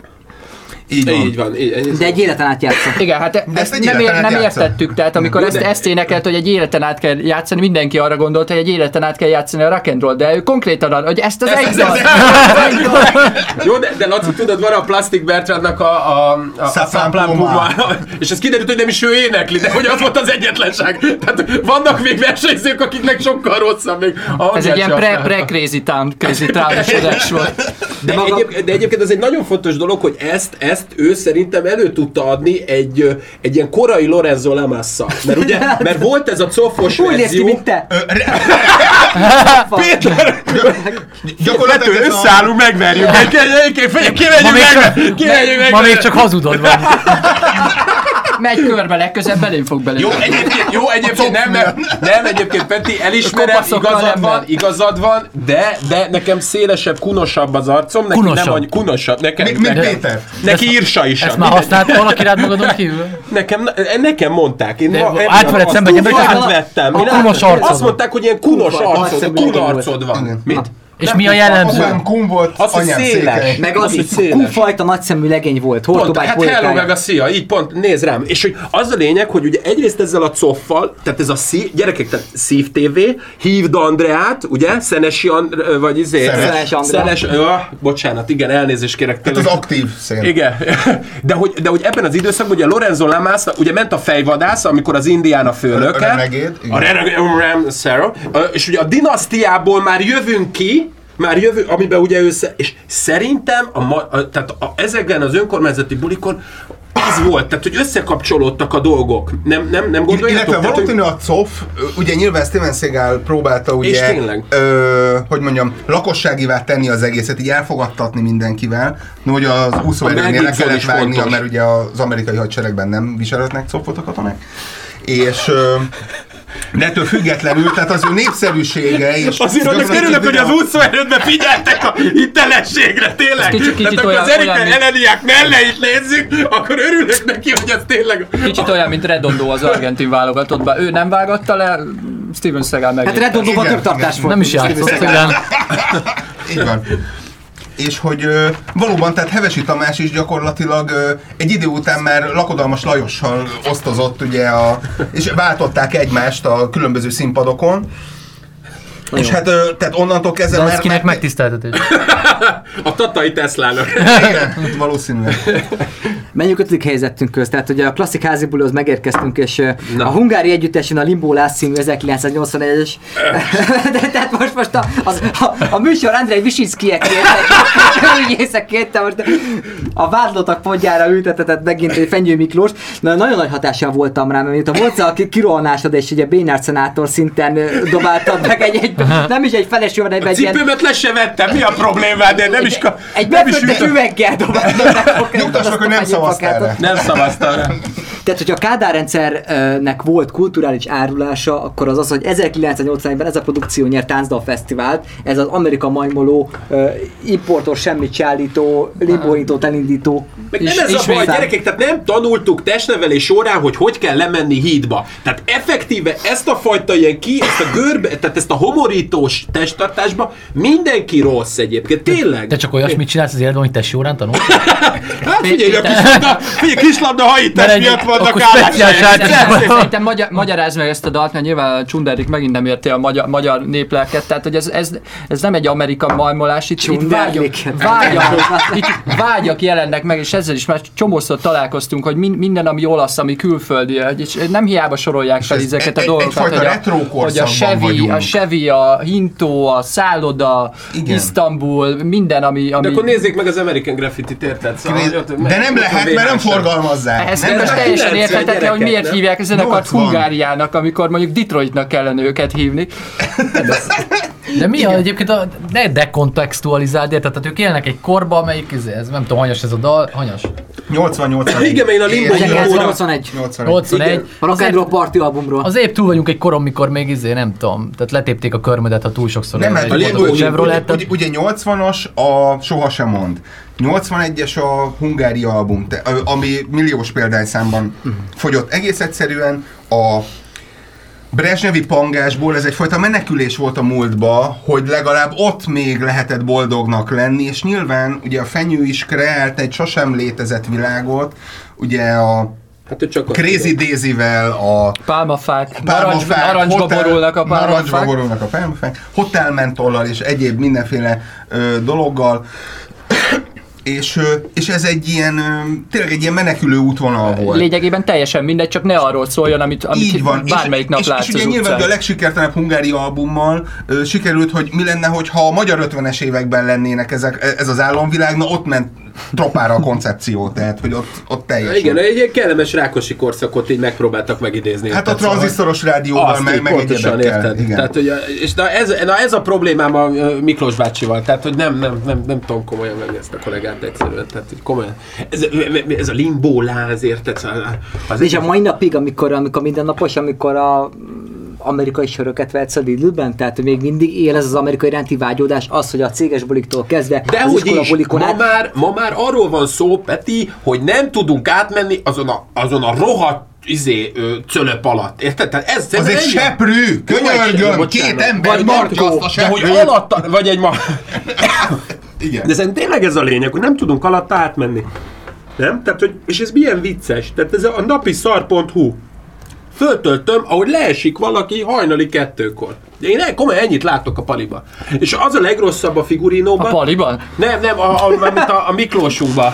Így van. Így van. Így. De egy életen át játsza. Igen, hát ezt egy nem, ér, nem értettük, tehát amikor ezt, de- ezt énekelt, hogy egy életen át kell játszani, mindenki arra gondolt, hogy egy életen át kell játszani a rock and roll, de ő konkrétan arra, hogy ezt az egy Jó, de, de Laci, tudod, van a Plastic Bertrandnak a, a, a, a Szafrán Puma. És ez kiderült, hogy nem is ő énekli, de hogy az volt az egyetlenság. Tehát vannak még versenyzők, akiknek sokkal rosszabb még a Ez egy ilyen se pre, használják. pre crazy town, crazy town volt. De, maga- egyéb, de egyébként ez egy nagyon fontos dolog, hogy ezt, ezt ő szerintem elő tudta adni egy, egy ilyen korai Lorenzo Lamassa. Mert ugye, mert volt ez a coffos Úgy néz ki, verzió. mint te. Péter, Gyakorlatilag összeállunk, megverjük. Csak, Kimegyünk ma még csak hazudod vagy. Megy körbe, legközelebb belém fog belém. Jó, egyébként, jó, egyébként nem, nem, nem, egyébként Peti, elismerem, igazad van, igazad van, de, de nekem szélesebb, kunosabb az arcom, neki Kunosabb. nem annyi, kunosabb, nekem, Mi- Mint Péter. neki írsa is. Ezt már használt valaki rád magadon kívül? Nekem, nekem mondták, én átveled szembe Én kunos átvettem. arcod Azt mondták, hogy ilyen kunos arcod, nagyszemű kun legény arcod van. Mit? És mi a jellemző? Apám kum volt, Az, hogy anyám széles. Meg Az, az, hogy kufajta nagyszemű legény volt. Pont, hát hello meg a szia, így pont, nézd rám. És hogy az a lényeg, hogy ugye egyrészt ezzel a coffal, tehát ez a szív, gyerekek, tehát Szív TV, hívd Andreát, ugye, Szenesi And, vagy izé, Szenes. Szenes Andrea. Szenes, ö, bocsánat, igen, elnézést kérek. Tehát az aktív szél. Igen, de hogy, de hogy ebben az időszakban ugye Lorenzo Lamas, ugye ment a fejvadász, amikor az főnöke. A igen. A Renegade, Ram Sarah, Ö, és ugye a dinasztiából már jövünk ki, már jövő, amiben ugye ő, sze- és szerintem a, a, tehát a, ezeken az önkormányzati bulikon az volt, tehát hogy összekapcsolódtak a dolgok. Nem, nem, nem gondoljátok? Illetve Tehát, hogy- valószínű a COF, ugye nyilván Steven Seagal próbálta ugye, És tényleg. Ö, hogy mondjam, lakosságivá tenni az egészet, így elfogadtatni mindenkivel, de hogy az úszóerőnél le kellett vágnia, fontos. mert ugye az amerikai hadseregben nem viselhetnek COF-ot a katonák. És ö, de ettől függetlenül, tehát az ő népszerűsége és... Azért annak örülök, hogy az a- úszóerődben figyeltek a hitelességre, tényleg. kicsit- kicsit Tehát, olyan- amikor az Erika mint- Eleniák melleit nézzük, akkor örülök neki, hogy ez tényleg... Kicsit olyan, mint Redondo az argentin válogatottban. Ő nem vágatta le, Steven Seagal meg. Hát Redondóban több tartás volt. Nem is játszott, igen. Így van. És hogy ö, valóban, tehát Hevesi Tamás is gyakorlatilag ö, egy idő után már lakodalmas Lajossal osztozott, ugye, a, és váltották egymást a különböző színpadokon. És hát, ö, tehát onnantól kezdve De az már... kinek megtiszteltetés. A tatai Teslának. Igen, valószínűleg. Menjünk ötödik helyzetünk köz. Tehát ugye a klasszik házi bulihoz megérkeztünk, és Na. a hungári együttesen a Limbo Last című 1981-es. De tehát most, most a, az, a, a műsor Andrei Visinszkijek ügyészek kérte, most a vádlottak podjára ültetetett megint egy Fenyő Miklós. Na, nagyon nagy hatással voltam rá, mert miután volt a ki- kirohanásod, és ugye Bénár szenátor szinten dobáltad meg egy, egy nem is egy feles hanem A egy ilyen cipőmet le se vettem, mi a problémád? Én nem is... Ka- egy is befőttes üveggel dobáltad meg. Nyugtass meg, hogy nem szavaztál. Nem szavaztam rá. Tehát, hogyha a Kádár rendszernek volt kulturális árulása, akkor az az, hogy 1981-ben ez a produkció nyert Táncdal Fesztivált, ez az Amerika majmoló, ö, importos, semmit sállító, limbóintó, elindító. Meg Is- nem ez a baj, gyerekek, tehát nem tanultuk testnevelés során, hogy hogy kell lemenni hídba. Tehát effektíve ezt a fajta ilyen ki, ezt a görbe, tehát ezt a homorítós testtartásba mindenki rossz egyébként, tényleg. Te csak olyasmit csinálsz az életben, hogy testi órán tanulsz? Hát figyelj, a kislabda, figyelj, kislabda hajítás miatt vannak állások. Szerintem magyar, magyarázd meg ezt a dalt, mert nyilván a Csunderik megint nem érti a magyar, magyar néplelket, tehát hogy ez, ez, ez nem egy amerikai majmolás, itt, itt vágyak, vágyak, itt vágyak jelennek meg, és ezzel is már csomószor találkoztunk, hogy min, minden, ami olasz, ami külföldi, és nem hiába sorolják fel ez ezeket a egy- dolgokat, hogy a, hogy a Chevy, a Chevy, a Hinto, a Szálloda, Igen. Isztambul, minden, ami... ami De akkor nézzék meg az American Graffiti-t, érted? Szóval, De nem lehet, mert nem forgalmazzák. ez nem most lehet. teljesen 90 érthetetlen, hogy miért gyerekek, hívják a zenekart 80. Hungáriának, amikor mondjuk Detroitnak kellene őket hívni. De mi a, egyébként a, ne dekontextualizáld, érted? Tehát ők élnek egy korba, amelyik, izé, ez, nem tudom, hanyas ez a dal, hanyas. 88 Igen, mert én a Limbo És- Limbo- 1981. 81. 81. Igen. A Rock and Roll Party albumról. Az épp túl vagyunk egy koron, mikor még izé, nem tudom, tehát letépték a körmödet, ha túl sokszor Nem, mert a ugye, Limbo- ugye, Chevrolet, ugye, ugye 80-as a Sohasem mond. 81-es a Hungária album, ami milliós példányszámban fogyott. Egész egyszerűen a Brezsnevi pangásból ez egyfajta menekülés volt a múltba, hogy legalább ott még lehetett boldognak lenni, és nyilván ugye a fenyő is kreált egy sosem létezett világot, ugye a Hát ő csak Crazy Daisy-vel, a Pálmafák, pálmafák, narancsba hotel- borulnak a Narancsba pálmafák. borulnak a pálmafák, hotelmentollal és egyéb mindenféle ö, dologgal. És, és ez egy ilyen, tényleg egy ilyen menekülő útvonal volt. Lényegében teljesen mindegy, csak ne arról szóljon, amit, amit Így van. bármelyik és, nap és, látsz és ugye az nyilván a legsikertelenebb hungári albummal ö, sikerült, hogy mi lenne, hogyha a magyar 50-es években lennének ezek, ez az államvilág, na ott ment tropára a koncepció, tehát hogy ott, ott teljesen. Igen, egy ilyen kellemes rákosi korszakot így megpróbáltak megidézni. Hát a szóval- tranzisztoros rádióval, meg, meg pontosan érted. Igen. Tehát, hogy, a- és na ez, na ez a problémám a Miklós bácsival, tehát hogy nem, nem, nem, nem tudom komolyan venni ezt a kollégát egyszerűen, tehát hogy komolyan. Ez, ez a limbó láz, érted? Szóval Az És a mai napig, amikor, amikor mindennapos, amikor a amerikai söröket vehetsz a Lidlben, tehát még mindig él ez az amerikai iránti vágyódás, az, hogy a céges buliktól kezdve De az is, bulikon ma át, már, ma már arról van szó, Peti, hogy nem tudunk átmenni azon a, azon a rohadt izé, ö, cölöp alatt. Érted? Tehát ez Az egy seprű, könyörgöm, két ember Vagy tartja Markó, azt a de hogy seprűt. alatta, vagy egy ma... Igen. De szerintem tényleg ez a lényeg, hogy nem tudunk alatta átmenni. Nem? Tehát, hogy, és ez milyen vicces. Tehát ez a napi szar.hu. Föltöltöm, ahogy leesik valaki hajnali kettőkor. Én komolyan ennyit látok a paliba. És az a legrosszabb a A figurinóban. paliban? Nem, nem, a, a, mint a, a Miklósunkba.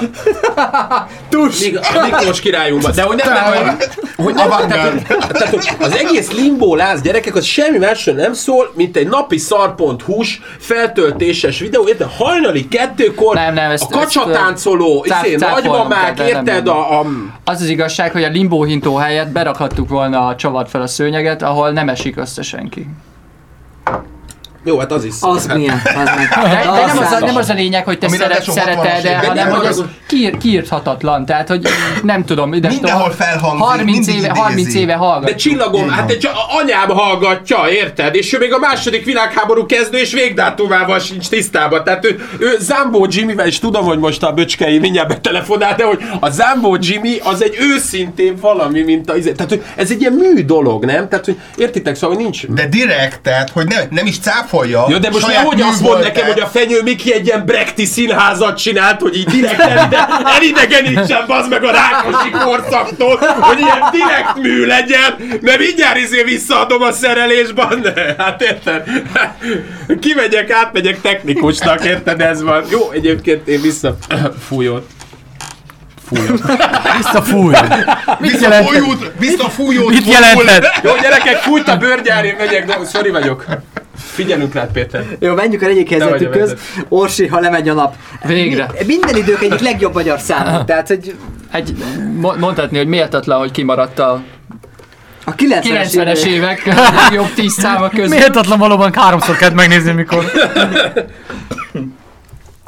Tus! Még a Miklós királyunkba. De hogy nem, nem, hogy, nem, tehát, tehát, hogy az egész limbó láz gyerekek, az semmi másról nem szól, mint egy napi szar.hu-s feltöltéses videó, érted? Hajnali kettőkor Nem, nem, ezt- a kacsatáncoló, izé, nagymamák, érted? A, a, Az az igazság, hogy a limbóhintó helyett berakhattuk volna a csavat fel a szőnyeget, ahol nem esik össze senki. Jó, hát az is az milyen, az meg. De, de nem, az a, nem az a lényeg, hogy te szeret, szereted, 60-as de, hanem De hogy az- kiír, kiírthatatlan. Tehát, hogy nem tudom, ide Mindenhol felhangzik, 30 mindig éve, idézi. 30 éve hallgat. De csillagom, hát egy anyám hallgatja, érted? És ő még a második világháború kezdő és végdátumával sincs tisztában. Tehát ő, ő Zambó Jimmyvel, és tudom, hogy most a böcskei mindjárt betelefonál, de hogy a Zambó Jimmy az egy őszintén valami, mint a... Tehát, hogy ez egy ilyen mű dolog, nem? Tehát, hogy értitek, szóval hogy nincs... De direkt, tehát, hogy nem, nem is cáfolja. Ja, de most saját nehogy azt mond nekem, hogy a Fenyő Miki egy ilyen Brechti színházat csinált, hogy így direkt elide, elidegenítsen bazd meg a Rákosi korszaktól, hogy ilyen direkt mű legyen, mert mindjárt izé visszaadom a szerelésben. Hát érted? Kimegyek, átmegyek technikusnak, érted? Ez van. Jó, egyébként én vissza fújott. Fújott. Visszafúj. Mit jelent? Visszafújút, visszafújút. Mit jelentett? Jó, gyerekek, fújt a bőrgyár, én megyek, de sorry vagyok. Figyelünk rád, Péter. Jó, menjünk a egyik helyzetükhöz. Orsi, ha lemegy a nap. Végre. Mi- Minden idők egyik legjobb magyar szám. Tehát, hogy Egy, mo- mondhatni, hogy méltatlan, hogy kimaradt a a 90-es, 90-es évek jobb 10 száma közül. Méltatlan valóban háromszor kellett megnézni, mikor.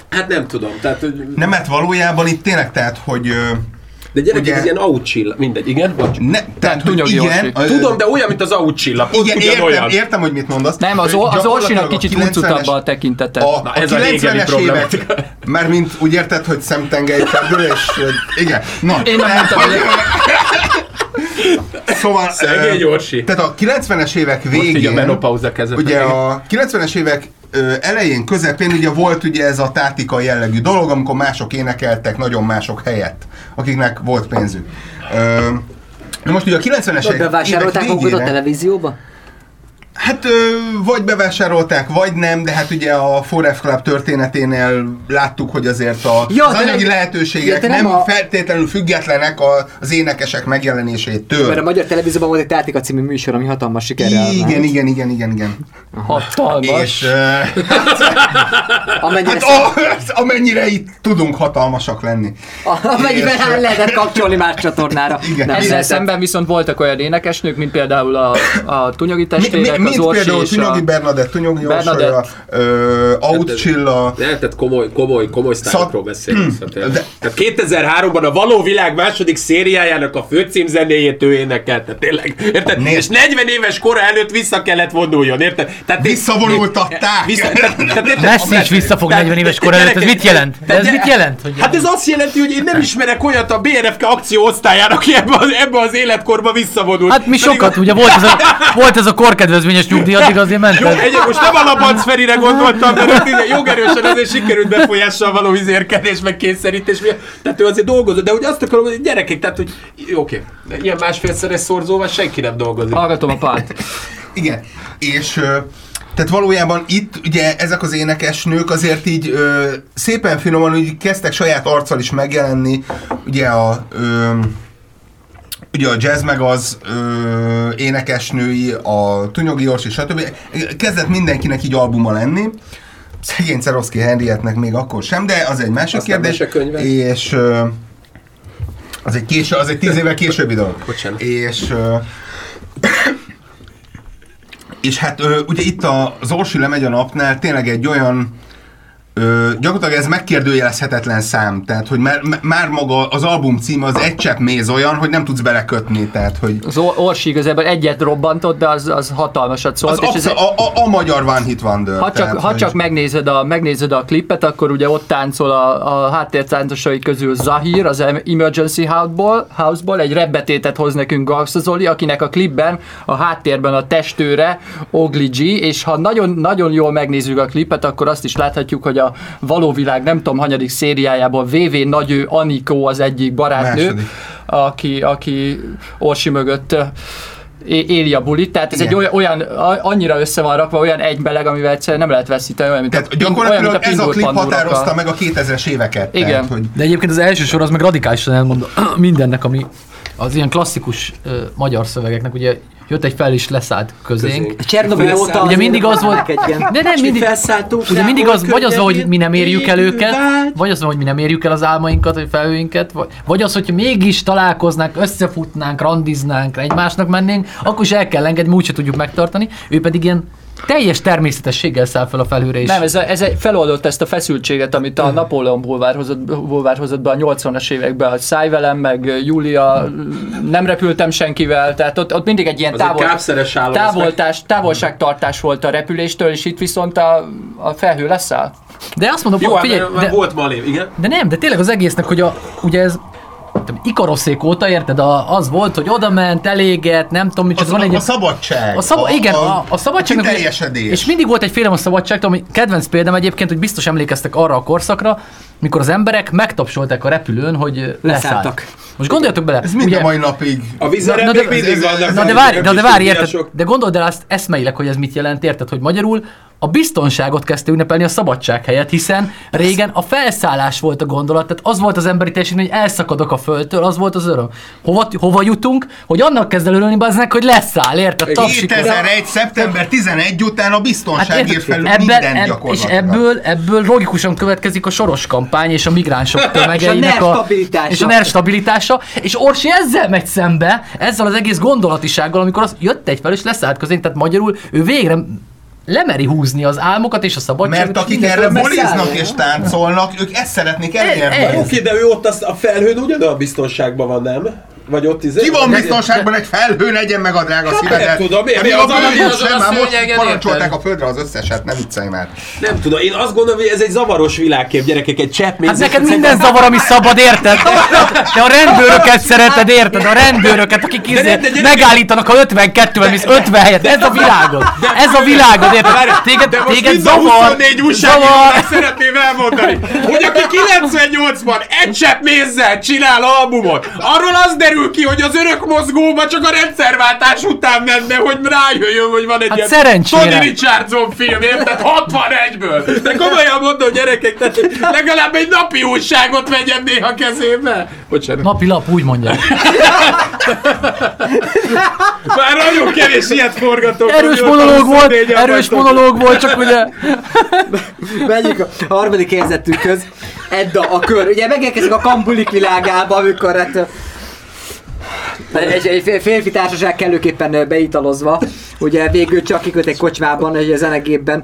Hát nem tudom, tehát hogy Nem, mert valójában itt tényleg tehát, hogy ö, De gyerekek, Ugye- ez ilyen outchill, mindegy, igen? Bocs. Ne, tehát, hogy igen, ö, Tudom, de olyan, mint az pont igen, értem, értem, hogy mit mondasz. Nem, az, az Orsinak a kicsit 90-es huncutabb a tekintete. A, Na, a ez a régebbi 90-es problematika. évek, mert mint úgy érted, hogy szemtengely és igen. Na, Én nem mondtam, Szóval, Szegény Orsi. Tehát a 90-es évek Most így a végén, menopauza kezdett. ugye a 90-es évek elején, közepén ugye volt ugye ez a tátika jellegű dolog, amikor mások énekeltek nagyon mások helyett, akiknek volt pénzük. Ö, most ugye a 90-es Ott évek magukat a végére, televízióba? Hát vagy bevásárolták, vagy nem, de hát ugye a Forever Club történeténél láttuk, hogy azért a, Ja, az anyagi nem- lehetőségek ja, nem, nem a- feltétlenül függetlenek a, az énekesek megjelenésétől. Mert a magyar televízióban volt egy Tátika című műsor, ami hatalmas sikerrel Igen, vált. igen, igen, igen, igen. hatalmas. És ö, Amennyire, hát hát a, amennyire itt tudunk hatalmasak lenni. amennyiben és- lehetett kapcsolni más csatornára. Igen. Nem Ezzel szemben viszont voltak olyan énekesnők, mint például a, a Tunyagi Mi, testvérek, mi, az mint Orsi például Tunyogi a... Bernadett, Tunyogi Bernadett. Orsolya, ö, Outchilla, Nem, tehát komoly, komoly, komoly sztárokról beszélünk. De- De... Tehát 2003-ban a Való Világ második szériájának a főcímzenéjét ő énekelt, tehát tényleg, érted? És 40 éves kora előtt vissza kellett vonuljon, érted? Tehát Visszavonultatták. Vissza, tehát, tehát? Messi is visszafog Tehát- 40 éves kor előtt, ez mit jelent? De ez mit jelent? Hogy Hát ez azt jelenti, hogy én nem ismerek olyat a BRFK akció osztályán, aki ebbe az, ebbe az életkorba visszavonult. Hát mi sokat, ugye volt ez a, volt ez a korkedvezményes nyugdíj, addig azért ment. Jó, ez. egy, most nem a Labanc Ferire gondoltam, de így jogerősen azért sikerült befolyással való izérkedés, meg kényszerítés. Tehát ő azért dolgozott, de hogy azt akarom, hogy gyerekek, tehát hogy oké, de ilyen másfélszeres szorzóval senki nem dolgozik. Hallgatom a párt. Igen, és tehát valójában itt ugye ezek az énekesnők azért így ö, szépen finoman úgy kezdtek saját arccal is megjelenni, ugye a ö, ugye a jazz meg az ö, énekesnői, a Tunyogi Orsi, stb. Kezdett mindenkinek így albuma lenni. Szegény Ceroszki Henrietnek még akkor sem, de az egy másik Aztán kérdés. És ö, az egy, késő, az egy tíz évvel későbbi dolog. Bocsánat. És ö, és hát ö, ugye itt a, az Orsi lemegy a napnál tényleg egy olyan Ö, gyakorlatilag ez megkérdőjelezhetetlen szám, tehát hogy már, már maga az album címe az egy csepp méz olyan, hogy nem tudsz belekötni, tehát hogy Az Or- Orsi igazából egyet robbantott, de az, az hatalmasat szólt. az és ez, absz- a, a, a magyar One Hit Wonder. ha csak, tehát, ha hogy- csak megnézed, a, megnézed a klipet, akkor ugye ott táncol a, a háttértáncosai közül Zahir, az Emergency House-ból, House-ból egy rebbetétet hoz nekünk Garza Zoli, akinek a klipben a háttérben a testőre Ogli G, és ha nagyon, nagyon jól megnézzük a klipet, akkor azt is láthatjuk, hogy a való világ nem tudom hanyadik szériájából VV Nagyő Anikó az egyik barátnő, Második. aki, aki Orsi mögött éli a bulit, tehát ez Igen. egy olyan, annyira össze van rakva, olyan egybeleg, amivel egyszerűen nem lehet veszíteni, olyan, mint Tehát a, ping- olyan, gyakorlatilag mint a ez a klip határozta meg a 2000-es éveket. Igen. Tehát, hogy De egyébként az első sor az meg radikálisan elmond mindennek, ami az ilyen klasszikus ö, magyar szövegeknek, ugye jött egy fel is leszállt közénk. Felszállt. óta Ugye mindig az volt, vannak egy ilyen- de nem És mi mindig, ugye mindig az, vagy az, hogy mi nem érjük el őket, vagy az hogy mi nem érjük el az álmainkat, vagy felhőinket, vagy, vagy az, hogy mégis találkoznánk, összefutnánk, randiznánk, egymásnak mennénk, akkor is el kell engedni, úgyse tudjuk megtartani. Ő pedig ilyen teljes természetességgel száll fel a felhőre is. Nem, ez, a, ez egy, feloldott ezt a feszültséget, amit a Napóleon bulvár hozott, bulvár hozott be a 80-as években, hogy szállj velem, meg Júlia, nem repültem senkivel, tehát ott, ott mindig egy ilyen egy távol, kápszeres állam, távoltás, távolságtartás volt a repüléstől, és itt viszont a, a felhő leszáll. De azt mondom, Jó, figyelj, hát, de, volt Malé, igen. de nem, de tényleg az egésznek, hogy a, ugye ez Ikaroszék óta, érted? A, az volt, hogy oda ment, eléget, nem tudom, mit az, van egy... a, a szabadság. A szab- igen, a, a szabadságnak... kiteljesedés. És mindig volt egy félelem a szabadságtól, ami kedvenc példám egyébként, hogy biztos emlékeztek arra a korszakra, mikor az emberek megtapsolták a repülőn, hogy leszállt. Leszálltak. Most gondoljatok bele, Ez mind a mai napig. A még mindig vannak. na de várj, a de, de várj, érted? De gondold el azt eszmeileg, hogy ez mit jelent, érted? Hogy magyarul a biztonságot kezdte ünnepelni a szabadság helyett, hiszen régen a felszállás volt a gondolat, tehát az volt az emberi teljesítmény, hogy elszakadok a földtől, az volt az öröm. Hova, hova jutunk? Hogy annak kezd el örülni baznak, hogy leszáll, érted? Tapsik. 2001. szeptember 11 után a biztonság ír felül Hát ebben, minden ebb, és ebből, ebből logikusan következik a soros kampány és a migránsok tömegeinek stabilitása. és a nerv stabilitása, és Orsi ezzel megy szembe, ezzel az egész gondolatisággal, amikor az jött egy fel és leszállt közénk, tehát magyarul ő végre lemeri húzni az álmokat és a szabadságot. Mert akik erre boliznak és táncolnak, ők ezt szeretnék elérni. ez. Oké, de ő ott az, a felhőn ugyanolyan biztonságban van, nem? Vagy ott izé? Ki van biztonságban egy felhő, negyen meg a drága Hát szívedet? nem tudom, miért? Hát Mi a az alatt bőrűs azon sem, a már most parancsolták a földre az összeset, ne viccelj már. Nem tudom, én azt gondolom, hogy ez egy zavaros világkép, gyerekek, egy csepp Hát neked minden zavar, ami szabad, érted? Te a rendőröket szereted, érted? A rendőröket, akik izé nem, megállítanak a 52-vel, mész 50 helyet. Ez a világod. Ez a világod, érted? Téged, téged zavar. 24 újságírónak Zavar. szeretném elmondani, hogy aki 98-ban egy csepp mézzel csinál albumot, arról az derül ki, hogy az örök mozgóba csak a rendszerváltás után menne, hogy rájöjjön, hogy van egy Hát ilyen szerencsére. Tony Richardson film, érted? 61-ből. De komolyan mondom, gyerekek, tehát legalább egy napi újságot vegyen néha kezébe. Bocsánat. Napi lap, úgy mondják. Már nagyon kevés ilyet forgatok. Erős monológ volt, 24-en erős monológ volt, csak ugye... Megyünk a harmadik helyzetünkhöz. Edda a kör. Ugye megérkezik a kambulik világába, amikor hát egy, egy férfi társaság kellőképpen beitalozva, ugye végül csak kiköt egy kocsmában, egy zenegépben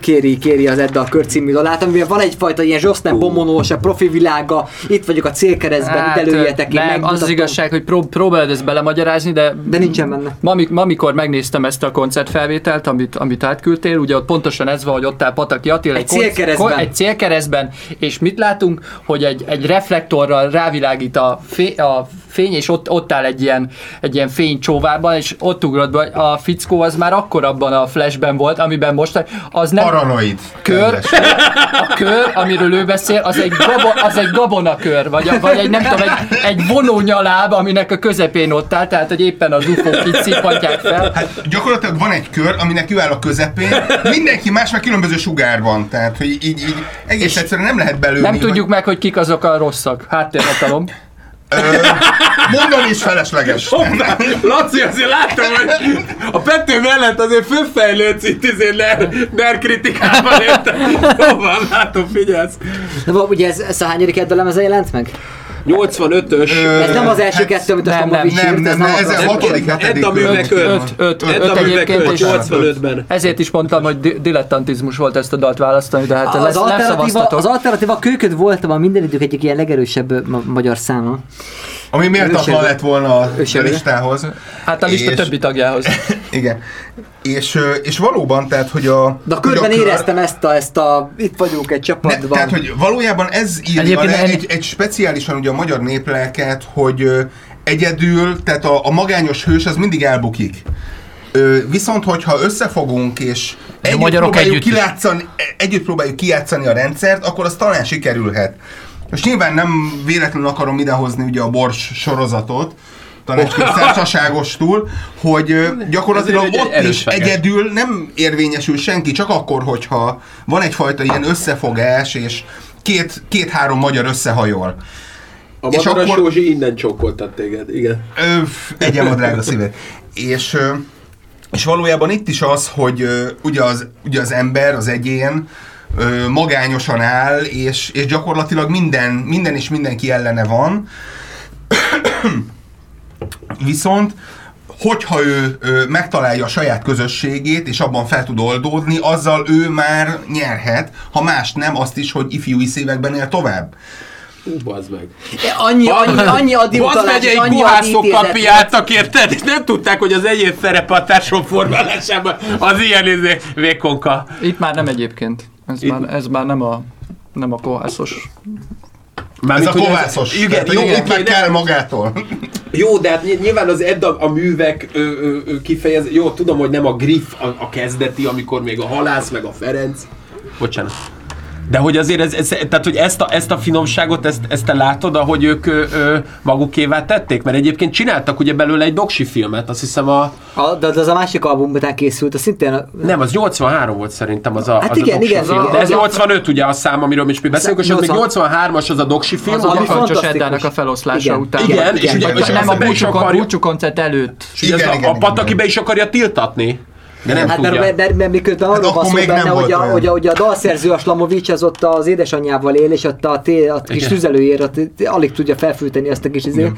kéri, kéri az Edda a kör című dalát, amivel van egyfajta ilyen Zsosznem bomonós, a profi világa, itt vagyok a célkeresztben, hát, ide lőjetek, én nem, az az igazság, hogy prób- próbálod ezt belemagyarázni, de De nincsen benne. Ma, mik- ma, mikor megnéztem ezt a koncertfelvételt, amit, amit átküldtél, ugye ott pontosan ez van, hogy ott áll Pataki Attila Egy célkeresztben. ko- egy célkeresztben, és mit látunk, hogy egy, egy reflektorral rávilágít a, fé, a fény, és ott, ott áll egy ilyen, egy ilyen fénycsóvában, és ott ugrott be, a fickó az már akkor abban a flashben volt, amiben most, az nem, Paranoid. Kör, a kör, amiről ő beszél, az egy, gabo, az egy gabonakör, vagy, vagy egy, nem tudom, egy, egy vonónyaláb, aminek a közepén ott áll, tehát hogy éppen az ufók itt szipantják fel. Hát gyakorlatilag van egy kör, aminek ő áll a közepén, mindenki más meg különböző sugárban, tehát hogy így, így egész egyszerűen nem lehet belőni. Nem tudjuk meg, hogy kik azok a rosszak. Háttérhatalom. Mondani is felesleges. Hoppá, Laci, azért látom, hogy a Pető mellett azért fölfejlődsz itt izé ner, ner kritikában, érted? Jó van, látom, figyelsz. De va- ugye ez, ez a hányadik Edda lemeze jelent meg? 85-ös. Ö, Ez nem az első hát kettő, amit a Stomovics nem, írt, Nem, ez nem, ez a hatodik, hetedik. Edda művek öt. öt. Öt, öt, Edda öt művek egyébként, öt, és 85-ben. ezért is mondtam, hogy di- dilettantizmus volt ezt a dalt választani, de hát Az alternatíva, az alternatíva kőköd volt a minden idők egyik ilyen legerősebb magyar száma. Ami méltatlan lett volna a listához. Hát a lista És- többi tagjához. Igen. És, és valóban, tehát, hogy a... De a körben kör- éreztem ezt a, ezt a, itt vagyunk egy Ne, csapatban. tehát, hogy valójában ez írja le en- egy, egy speciálisan ugye a magyar néplelket, hogy ö, egyedül, tehát a, a magányos hős az mindig elbukik. Ö, viszont, hogyha összefogunk és együtt magyarok próbáljuk, együtt kilátszani, együtt próbáljuk kijátszani a rendszert, akkor az talán sikerülhet. Most nyilván nem véletlenül akarom idehozni ugye a Bors sorozatot, tanácsképzársaságos túl, hogy gyakorlatilag egy ott erős is feges. egyedül nem érvényesül senki, csak akkor, hogyha van egyfajta ilyen összefogás, és két, két-három magyar összehajol. A És Madaras akkor- Józsi innen csókoltat téged, igen. Egyem a drága szívet. És, és valójában itt is az, hogy ugye az, ugye az ember, az egyén ö, magányosan áll, és, és gyakorlatilag minden, minden és mindenki ellene van. Viszont hogyha ő, ő megtalálja a saját közösségét, és abban fel tud oldódni, azzal ő már nyerhet, ha más nem, azt is, hogy ifjúi szívekben él tovább. Hú, bazd meg. Annyi, annyi, annyi addi Bazd utalás, és megyei annyi guhászokkal addi piáltak, érted? És nem tudták, hogy az egyéb szerep a társadalom formálásában az ilyen izé, vékonka. Itt már nem egyébként. Ez, Itt- már, ez már nem a nem a kohászos. Ez Mármint, a kovászos. Igen, Tehát, hogy jó, itt oké, meg de- kell magától. Jó, de hát ny- nyilván az Edda a művek ö, ö, ö, kifejez... Jó, tudom, hogy nem a Griff a, a kezdeti, amikor még a Halász, meg a Ferenc. Bocsánat. De hogy azért ez, ez tehát hogy ezt a, ezt a finomságot, ezt, ezt te látod, ahogy ők ö, ö, magukévá tették? Mert egyébként csináltak ugye belőle egy doksi filmet, azt hiszem a... A, de az a másik album után készült, az szintén... A, Nem, az 83 volt szerintem az a, Hát az igen, a doksi igen, film. igen, De ez a- 85 ugye a szám, amiről mi beszélünk, és az még 80. 83-as az a doksi film, Az ugye? a ami fantasztikus. Eddának a feloszlása Igen. után. Igen, és ugye- és nem a aztán be is búcsú, akarja- búcsú koncert előtt. És ugye Igen, a, igen, a igen, Pataki igen. be is akarja tiltatni. De nem Hát tudja. mert, mert, mert miközben arról akkor van szó még nem benne, volt hogy a, hogy, a, hogy a dalszerző a Slamovics az ott az édesanyjával él, és ott a, té, a kis tüzelőjér ott alig tudja felfűteni azt a kis, izé,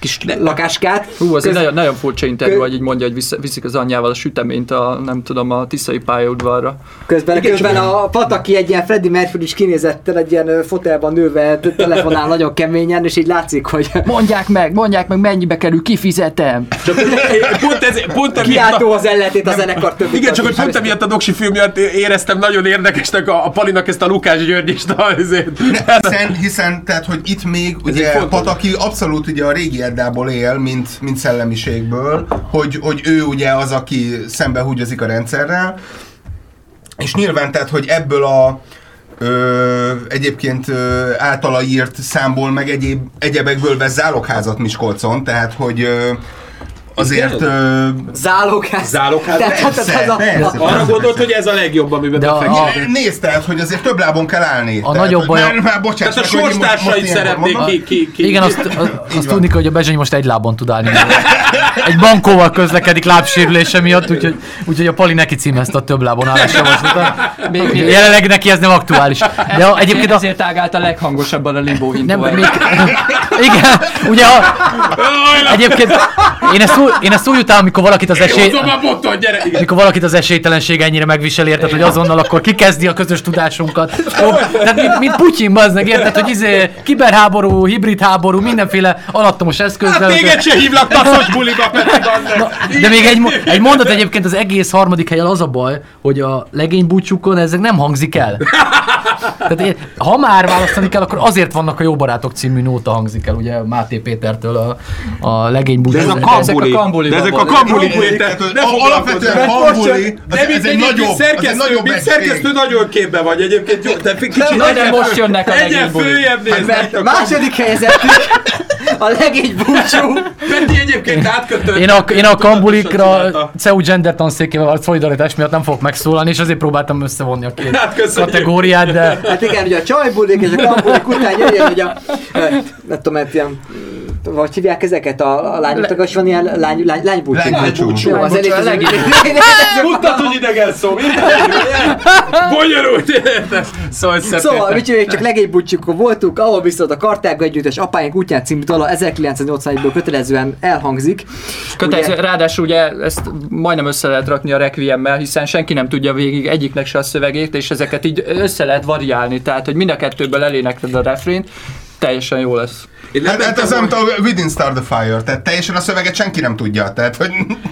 kis lakáskát. Hú, az egy Köz- nagyon, nagyon furcsa interjú, hogy így mondja, hogy vissza, viszik az anyjával a süteményt a, nem tudom, a tiszai pályaudvarra. Közben, Igen, közben a Pataki egy ilyen Freddie Mercury is kinézettel egy ilyen fotelban nőve telefonál nagyon keményen, és így látszik, hogy Mondják meg, mondják meg, mennyibe kerül, kifizetem. Csak pont, ez, pont kiáltó az ellenét a zenekar többi igen, csak hogy pont emiatt a doksi film miatt éreztem nagyon érdekesnek a, a Palinak ezt a Lukás Györgyist. Hiszen, hiszen, tehát, hogy itt még ugye egy fontos. Pataki abszolút ugye a régi Eddából él, mint, mint szellemiségből, hogy, hogy ő ugye az, aki szembe húgyozik a rendszerrel, és nyilván tehát, hogy ebből a ö, egyébként ö, általa írt számból, meg egyéb, egyebekből vesz zálogházat Miskolcon, tehát, hogy ö, azért... Ö, Zálogház. Zálogház? Tehát, hát Persze, ez a, persze. a, Arra gondolt, hogy ez a legjobb, amiben De a- befektetett. Nézd, tehát, hogy azért több lábon kell állni. A tehát, nagyobb baj- Már, már bocsáss Tehát a ilyenkor szeretnék ki, ki, ki. Igen, azt, azt, tudni hogy a Bezsenyi most egy lábon tud állni. Egy bankóval közlekedik lábsérülése miatt, úgyhogy, úgyhogy a Pali neki címezte a több lábon állás még, Jelenleg neki ez nem aktuális. De a, egyébként a, ezért ágált a leghangosabban a limbo nem, még, igen, ugye a, egyébként én ezt, én ezt úgy utálom, amikor valakit az esély, gyere! Mikor valakit az esélytelenség ennyire megvisel, érted, hogy azonnal akkor kikezdi a közös tudásunkat. Ó, Tehát mint, mint Putyin, bazdmeg, érted, hogy izé, kiberháború, hibrid háború, mindenféle alattomos eszközzel. Hát téged se hívlak taszos buliba, Peti, De még egy, egy mondat egyébként az egész harmadik helyen az a baj, hogy a legény búcsúkon ezek nem hangzik el. Tehát én, ha már választani kell, akkor azért vannak a Jó Barátok című nóta hangzik el, ugye Máté Pétertől a, a legény búcsú. De ez a ezek a kambuli. kambuli De ezek a kambuli Kambuli, hogy ne a- alapvetően foglalkozzál. kambuli, De mint egy nagyobb- szerkesztő, nagyobb mint szerkesztő nagyon képbe vagy egyébként. Jó, de kicsit Na, de most jönnek a Egyen legény bulik. följebb nézd. mert második helyezettük a legény búcsú. Peti egyébként átkötött. Én a, én a kambulikra. CEU gender tanszékével a szolidaritás miatt nem fogok megszólalni, és azért próbáltam összevonni a két Hát köszönjük. kategóriát, de Hát igen, ugye a csajbulik és a kambulik után jöjjön, hogy a, ö, nem tudom, mert ilyen, hogy hívják ezeket a, a lányoknak, és van ilyen lány, lány, lánybúcsú. Lánybúcsú. Jó, az elég az Lánybúcsú, Tudtad, hogy idegen szó? Bonyolult, érted? Szóval Szóval, mit csináljuk, csak legénybúcsúkon voltunk, ahol viszont a Kartága együttes Apáink útján című dala 1981-ből kötelezően elhangzik. Kötelező, Ugye- ráadásul ugye ezt majdnem össze lehet rakni a Requiemmel, hiszen senki nem tudja végig egyiknek se a szövegét, és ezeket így össze lehet variálni, tehát hogy mind a kettőből elénekled a refrént, teljesen jó lesz. Én nem Hát, hát ez nem tudom, Within Star the Fire, tehát teljesen a szöveget senki nem tudja, tehát hogy...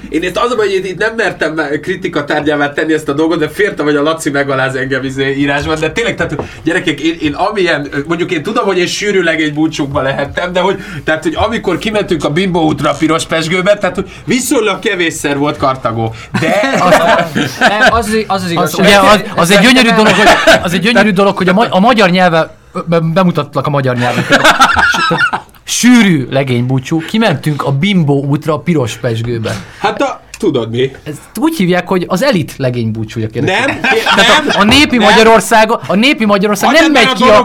Én ezt az hogy itt nem mertem kritika tárgyává tenni ezt a dolgot, de féltem, hogy a Laci megaláz engem izé írásban, de tényleg, tehát gyerekek, én, én amilyen, mondjuk én tudom, hogy én sűrűleg egy búcsúkba lehettem, de hogy, tehát, hogy amikor kimentünk a Bimbo útra a piros pesgőbe, tehát hogy viszonylag kevésszer volt Kartagó. De Nem, az, az az az, igazság. ugye az, az, egy gyönyörű dolog, hogy, az egy gyönyörű dolog, hogy a, ma, a magyar nyelve, be, bemutatlak a magyar nyelvet. Sűrű legénybúcsú, kimentünk a Bimbo útra a piros pesgőbe. hát a, tudod mi? Ezt úgy hívják, hogy az elit legénybúcsúja kérlek. Nem? Nem? A népi Nem. Magyarország, a népi Magyarország nem megy, ki a,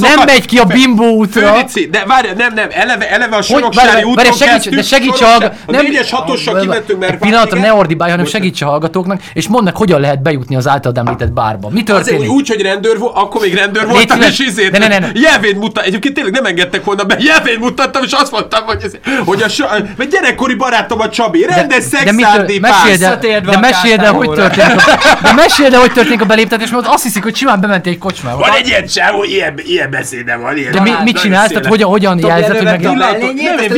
nem megy ki a Bimbo útra. Főnici, de várj, nem, nem, eleve, eleve a Soroksári úton várj, segíts, kezdtük, de segíts a, hallg- a négyes hatossal kimentünk, mert... Pillanatra ne ordibálj, hanem segíts a hallgatóknak, és mondd meg, hogyan lehet bejutni az általad említett bárba. Mi Azért történik? úgy, hogy rendőr volt, akkor még rendőr voltam, és izét, Ne, ne, ne, ne. jelvényt mutattam. Egyébként tényleg nem engedtek volna be, jelvényt mutattam, és azt mondtam, hogy, ez, hogy a, vagy gyerekkori barátom a Csabi, rendes de mit szexárdi meséld el, de a meséld el, hogy történik a, de meséld el, hogy történik a beléptetés, mert azt hiszik, hogy simán bementél egy kocsmába. Van egy ilyen csávó, ilyen, ilyen beszéde van. Ilyen De mi, mit csinálsz? Tehát hogyan, hogyan jelzed, hogy meg... a nem,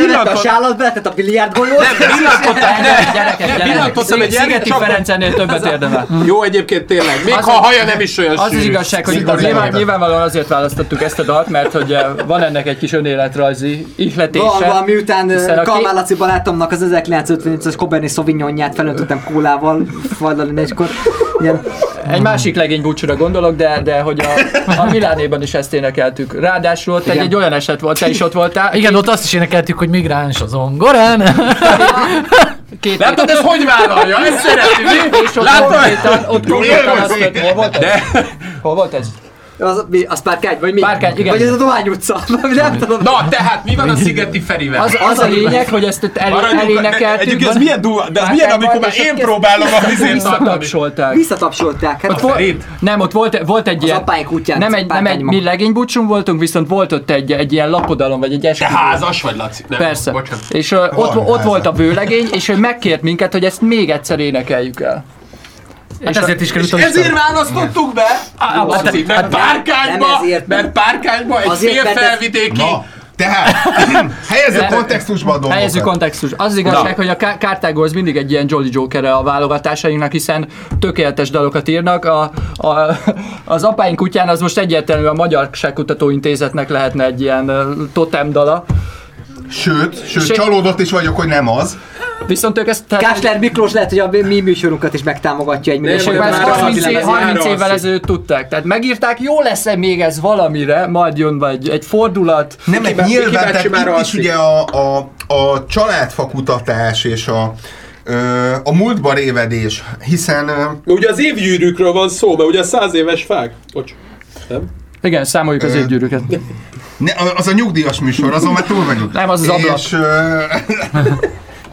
levette a sálat, beletett a biliárdgolyót. Nem, villantottam, egy Szigeti elég Ferenc ennél többet érdemel. Jó egyébként tényleg, még ha a a- haja nem is olyan Az igazság, hogy nyilvánvalóan azért választottuk ezt a dalt, mert hogy eh, van ennek egy kis önéletrajzi ihletése. Van, van, miután Kalmár Laci barátomnak az 1958-as Cabernet Sauvignonját felöntöttem kólával, fajlani négykor. Ilyen, Egy másik legény búcsúra gondolok, de, de hogy a, a Milánéban is ezt énekeltük. Ráadásul egy, egy olyan eset volt, te is ott voltál. Igen, ott azt is énekeltük, hogy migráns az ongorán. Két Látod, ez hogy vállalja? Ezt szeretjük. és ott Látod? konkrétan, ott konkrétan azt történt, hol volt ez? De Hol volt ez? Az, mi, az Párkány, vagy mi? Párkány, igen. Vagy ez a Dohány utca? nem tudom. Na, tehát mi van a Szigeti Ferivel? Az, az a lényeg, hogy ezt itt el, elénekeltük. Egyébként ez milyen durva, de ez milyen, amikor már én próbálom a tartani. Visszatapsolták. Visszatapsolták. Hát Ott volt, nem, ott volt, volt egy ilyen... apáink útján nem egy, nem egy, mi legénybúcsún voltunk, viszont volt ott egy, egy ilyen lapodalom, vagy egy Te esküvő. házas vagy, Laci? Nem, Persze. Bocsánat. És uh, ott, ott volt a vőlegény, és ő megkért minket, hogy ezt még egyszer énekeljük el. Hát ezért is És került a ezért választottuk be, Á, Laci, mert Párkányba, ezért, mert Párkányba egy Azért, fél mert ez- felvidéki... Na, tehát, helyezzük kontextusba a dolgokat. Helyezzük kontextus. Az, az igazság, Na. hogy a Ká- Kártágó az mindig egy ilyen Jolly joker a válogatásainknak, hiszen tökéletes dalokat írnak. A, a, az apáink kutyán az most egyértelműen a Magyarságkutató Intézetnek lehetne egy ilyen totem dala. Sőt, sőt, Se- csalódott is vagyok, hogy nem az. Viszont ők ezt... tehát- Kásler Miklós lehet, hogy a mi műsorunkat is megtámogatja egy minőségben. ezt az 30, év, az 30 ára évvel ezelőtt tudták. Tehát megírták, jó lesz-e még ez valamire, majd jön vagy egy fordulat. Nem, bá- nyilván, tehát itt is ugye a, a, a családfakutatás és a, a múltba révedés, hiszen Ugye az évgyűrűkről van szó, mert ugye száz éves fák. Bocs. Nem? Igen, számoljuk az évgyűrűket. ne, az a nyugdíjas műsor, azon már túl vagyunk. Nem, az az ablak. És,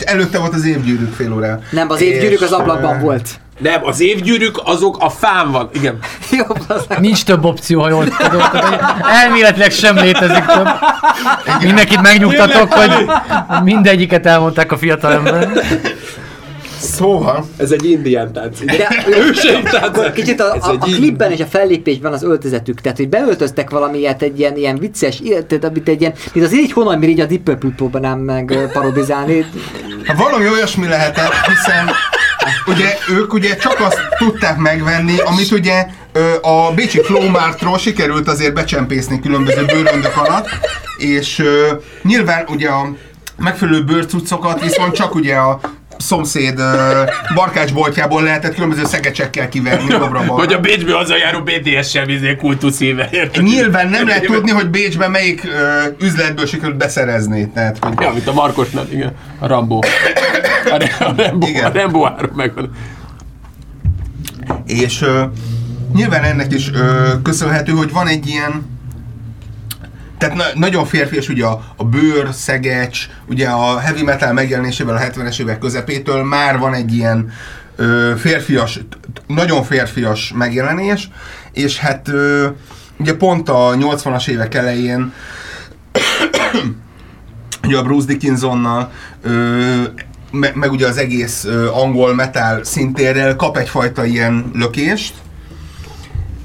előtte volt az évgyűrűk fél órá. Nem, az évgyűrűk az ablakban volt. Nem, az évgyűrűk azok a fán van. Igen. Jó, az Nincs több opció, ha jól tudom. Elméletileg sem létezik több. Mindenkit megnyugtatok, hogy mindegyiket elmondták a fiatal ember. Szóval, Ez egy indián tánc. De Őseim tánc. kicsit a, a, a klipben és a fellépésben az öltözetük, tehát hogy beöltöztek valamilyet egy ilyen, ilyen vicces, tehát amit egy ilyen, mint az így honnan mir így a Deep Purple próbálnám meg parodizálni. Hát valami olyasmi lehetett, hiszen ugye ők ugye csak azt tudták megvenni, amit ugye a Bécsi Flowmartról sikerült azért becsempészni különböző bőröndök alatt, és nyilván ugye a megfelelő bőrcuccokat viszont csak ugye a szomszéd barkácsboltjából lehetett különböző szegecsekkel kiverni jobbra Vagy a Bécsbe hazajáró BTS-sel vizé kultuszíve, érted? Nyilván nem lehet tudni, hogy Bécsben melyik ö, üzletből sikerült beszerezni. Tehát, hogy Ja, mint a Markosnak, igen. A Rambo. A, Re- a Rambo, Igen. a Rambo áron megvan. És ö, nyilván ennek is ö, köszönhető, hogy van egy ilyen tehát na- nagyon férfias ugye a, a bőr, szegecs, ugye a heavy metal megjelenésével a 70-es évek közepétől már van egy ilyen ö, férfias, nagyon férfias megjelenés, és hát ö, ugye pont a 80-as évek elején ugye a Bruce Dickinsonnal, ö, me, meg ugye az egész ö, angol metal szintérrel kap egyfajta ilyen lökést,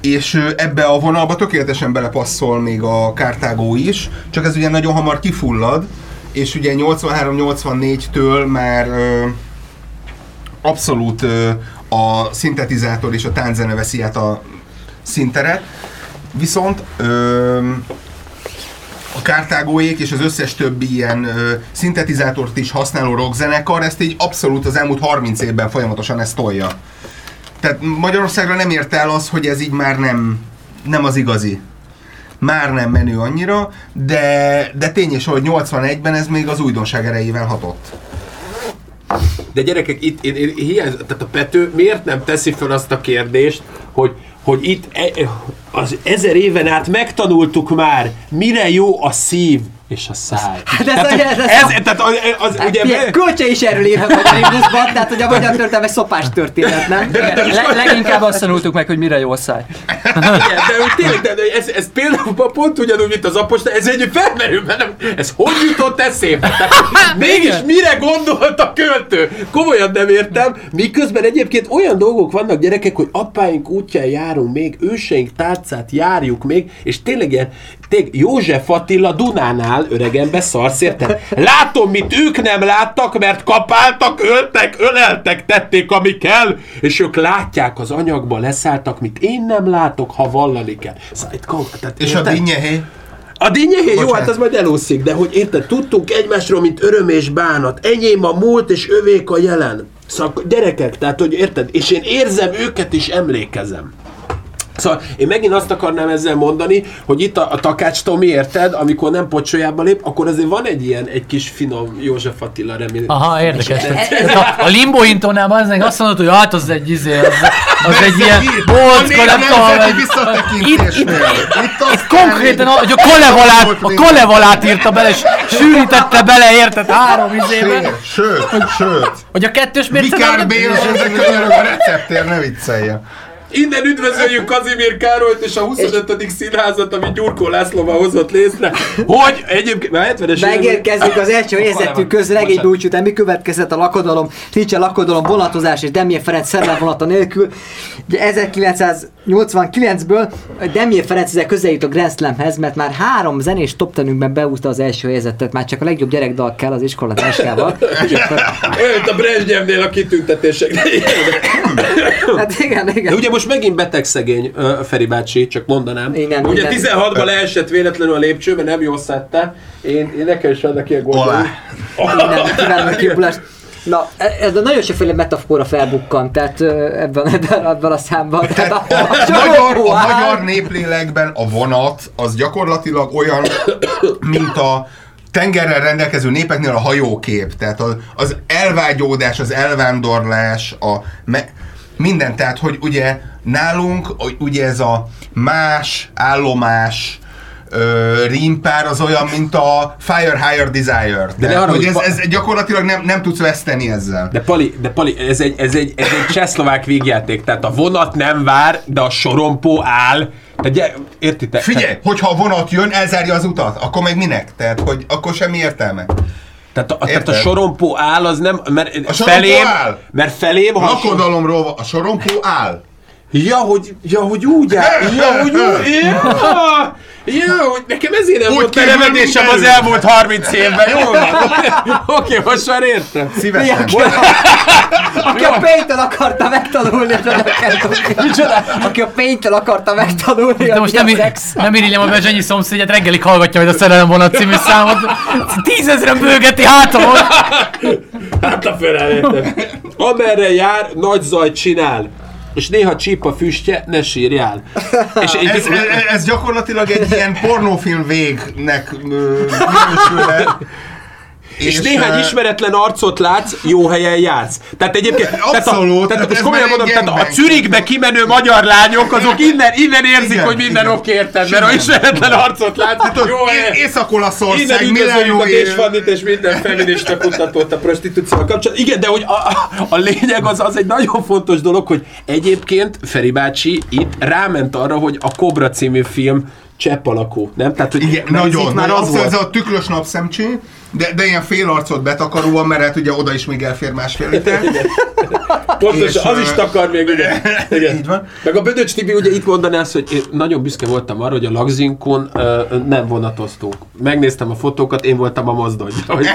és ebbe a vonalba tökéletesen belepasszol még a Kártágó is, csak ez ugye nagyon hamar kifullad, és ugye 83-84-től már ö, abszolút ö, a szintetizátor és a tánzene veszi át a szinteret, viszont ö, a Kártágóék és az összes többi ilyen ö, szintetizátort is használó rockzenekar ezt így abszolút az elmúlt 30 évben folyamatosan ezt tolja. Tehát Magyarországra nem ért el az, hogy ez így már nem, nem az igazi. Már nem menő annyira, de, de tény is, hogy 81-ben ez még az újdonság erejével hatott. De gyerekek, itt én, én, hiány, tehát a Pető miért nem teszi fel azt a kérdést, hogy, hogy itt e, az ezer éven át megtanultuk már, mire jó a szív és a száj. Hát ez- tehát, ez- ez- ez, tehát az, az Hát, ugye... ugye, Kölcse is erről írhat a Nimbusban, tehát hogy a magyar történelme szopás történet, nem? Le, leginkább azt tanultuk meg, hogy mire jó a száj. Igen, de tényleg, de, de ez, ez például pont ugyanúgy, mint az aposta, ez egy felmerül, mert ez hogy jutott eszébe? Tehát, mégis mire gondolt a költő? Komolyan nem értem, miközben egyébként olyan dolgok vannak gyerekek, hogy apáink útján járunk még, őseink tárcát járjuk még, és tényleg ilyen, tényleg József Attila Dunánál öregembe szarsz, érted? Látom, mit ők nem láttak, mert kapáltak, öltek, öleltek, tették, ami kell, és ők látják az anyagba, leszálltak, mit én nem látok, ha vallani kell. Szóval itt tehát, És a érted? dinnyehé? A dinnyehé, jó, hát az majd elúszik, de hogy érted, tudtunk egymásról, mint öröm és bánat. Enyém a múlt, és övék a jelen. Szóval gyerekek, tehát hogy érted, és én érzem őket, és emlékezem. Szóval én megint azt akarnám ezzel mondani, hogy itt a, a Takács Tomi, érted, amikor nem pocsolyába lép, akkor azért van egy ilyen, egy kis finom József Attila remény. Aha, érdekes. A, a limbo intónál az azt mondod, hogy hát az egy izé, az, az egy ilyen bolcka, nem tudom, visszatekintésnél. Itt azt Konkrétan, hogy a kolevalát, a kolevalát írta bele, és sűrítette bele, érted, három izébe, Sőt, sőt. hogy a kettős mérce... Vikár Béla ezek könyörög a receptért, ne vicceljen. Innen üdvözöljük Kazimír Károlyt és a 25. színházat, amit Gyurkó Lászlóval hozott létre, hogy egyébként már 70-es Megérkezik az első helyezettünk közregény búcsú után. Mi következett a lakodalom? Nincs a lakodalom vonatozás és Demje Ferenc vonata nélkül. Ugye 1989-ből Demje Ferenc ezzel közel jut a Grand Slamhez, mert már három zenés top tenünkben beúzta az első helyezettet, már csak a legjobb gyerekdal kell az iskola táskával. Mint a Brezsnyevnél a kitüntetéseknél. Hát igen, De igen. ugye most megint beteg szegény Feri bácsi, csak mondanám. Igen, ugye igen. 16-ban leesett véletlenül a lépcsőbe, nem jól szedte. Én, én nekem is adnak ilyen gondolat. Innen kívánom a. Na, ez a nagyon sokféle metafora felbukkant, tehát ebben, ebben, ebben a számban. Tehát A, a, magyar, a magyar néplélekben a vonat az gyakorlatilag olyan, mint a tengerrel rendelkező népeknél a hajókép. Tehát az, az elvágyódás, az elvándorlás, a me, minden. Tehát, hogy ugye nálunk ugye ez a más, állomás, ö, rímpár az olyan, mint a Fire Higher Desire. ne Tehát, arra, hogy ez, ez gyakorlatilag nem, nem tudsz veszteni ezzel. De Pali, de Pali, ez egy, ez egy, ez egy csehszlovák végjáték, tehát a vonat nem vár, de a sorompó áll. Tehát, értitek? Figyelj, hogyha a vonat jön, elzárja az utat, akkor meg minek? Tehát, hogy akkor semmi értelme. Tehát a, tehát a sorompó áll, az nem, mert A felém, áll. mert felém, ha a sor- a sorompó áll. Ja, hogy, ja, hogy úgy áll, ja, hogy úgy, ja, ja, hogy nekem ezért nem Úgy volt mint az elmúlt 30 évben, jól van. Oké, most már értem. Szívesen. Aki a Paint-tel akarta megtanulni, hogy oda kell dobni. Aki a Paint-tel akarta megtanulni, De most nem, a í- szex. nem irigylem a Bezsenyi szomszédját, reggelig hallgatja majd a Szerelem vonat című számot. Tízezren bőgeti hátamon. Hát a felelőttem. Amerre jár, nagy zajt csinál. És néha csíp a füstje, ne sírjál. És egy, Ez, ez, ez gyakorlatilag egy ilyen pornófilm végnek ö, minősülne. és néhány ö, ismeretlen arcot látsz, jó helyen játsz. Tehát egyébként, tehát, a, Abszolút, tehát most komolyan mondom, tehát a. Zürichbe kimenő magyar lányok, azok innen, innen érzik, Igen, hogy minden oké, érted? Mert ha ismeretlen arcot látsz, jó helyen. Észak-Olaszország, Innen üdvözöljük a Milánó Désfandit és minden feminista kutatót a prostitúcióval kapcsolatban. Igen, de hogy a, a, a lényeg az, az egy nagyon fontos dolog, hogy egyébként Feri bácsi itt ráment arra, hogy a Cobra című film csepp alakú, nem? Tehát, hogy Igen, nagyon. itt már az Abszolút volt. ez a tükrös napszemcsé, de, de ilyen fél arcot betakaróan, mert hát ugye oda is még elfér másfél liter. Pontosan, az is takar még, ugye. Igen. Így van. Meg a Bödöcs Tibi ugye itt mondaná azt, hogy én nagyon büszke voltam arra, hogy a Lagzinkon uh, nem vonatoztunk. Megnéztem a fotókat, én voltam a mozdony. De hogy,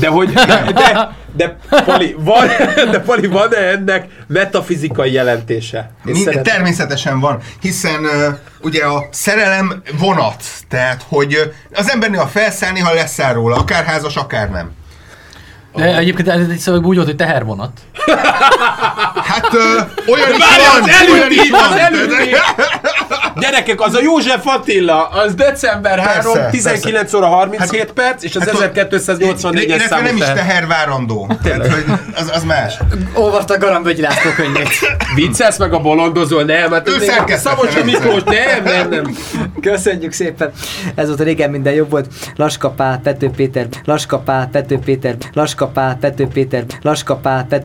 de, hogy de, de, de, Pali, van, de Pali, van-e ennek metafizikai jelentése? Én Mind, szeretném- természetesen van, hiszen uh, ugye a szerelem vonat, tehát hogy az ember néha felszállni, ha leszáll róla, akár házas, akár nem. De egyébként ez egy szöveg úgy volt, hogy tehervonat. Hát uh, olyan is van, az olyan előtti, is van. az előtti! Gyerekek, az a József Attila, az december 3, Persze, 19 óra 37 perc, és az Hát, 1284-es Illetve számú nem is teher. tehervárandó. Tehát, hogy az, az más. Olvasta Garambögyi László könyvét. Viccelsz meg a bolondozol? Nem, hát Ő nem Miklós, nem, nem, nem. Köszönjük szépen. Ez volt a régen minden jobb volt. Laskapál, Pető Péter, Laskapál, Pető Péter, Laskapál, Pető Péter, Laskapál, Pető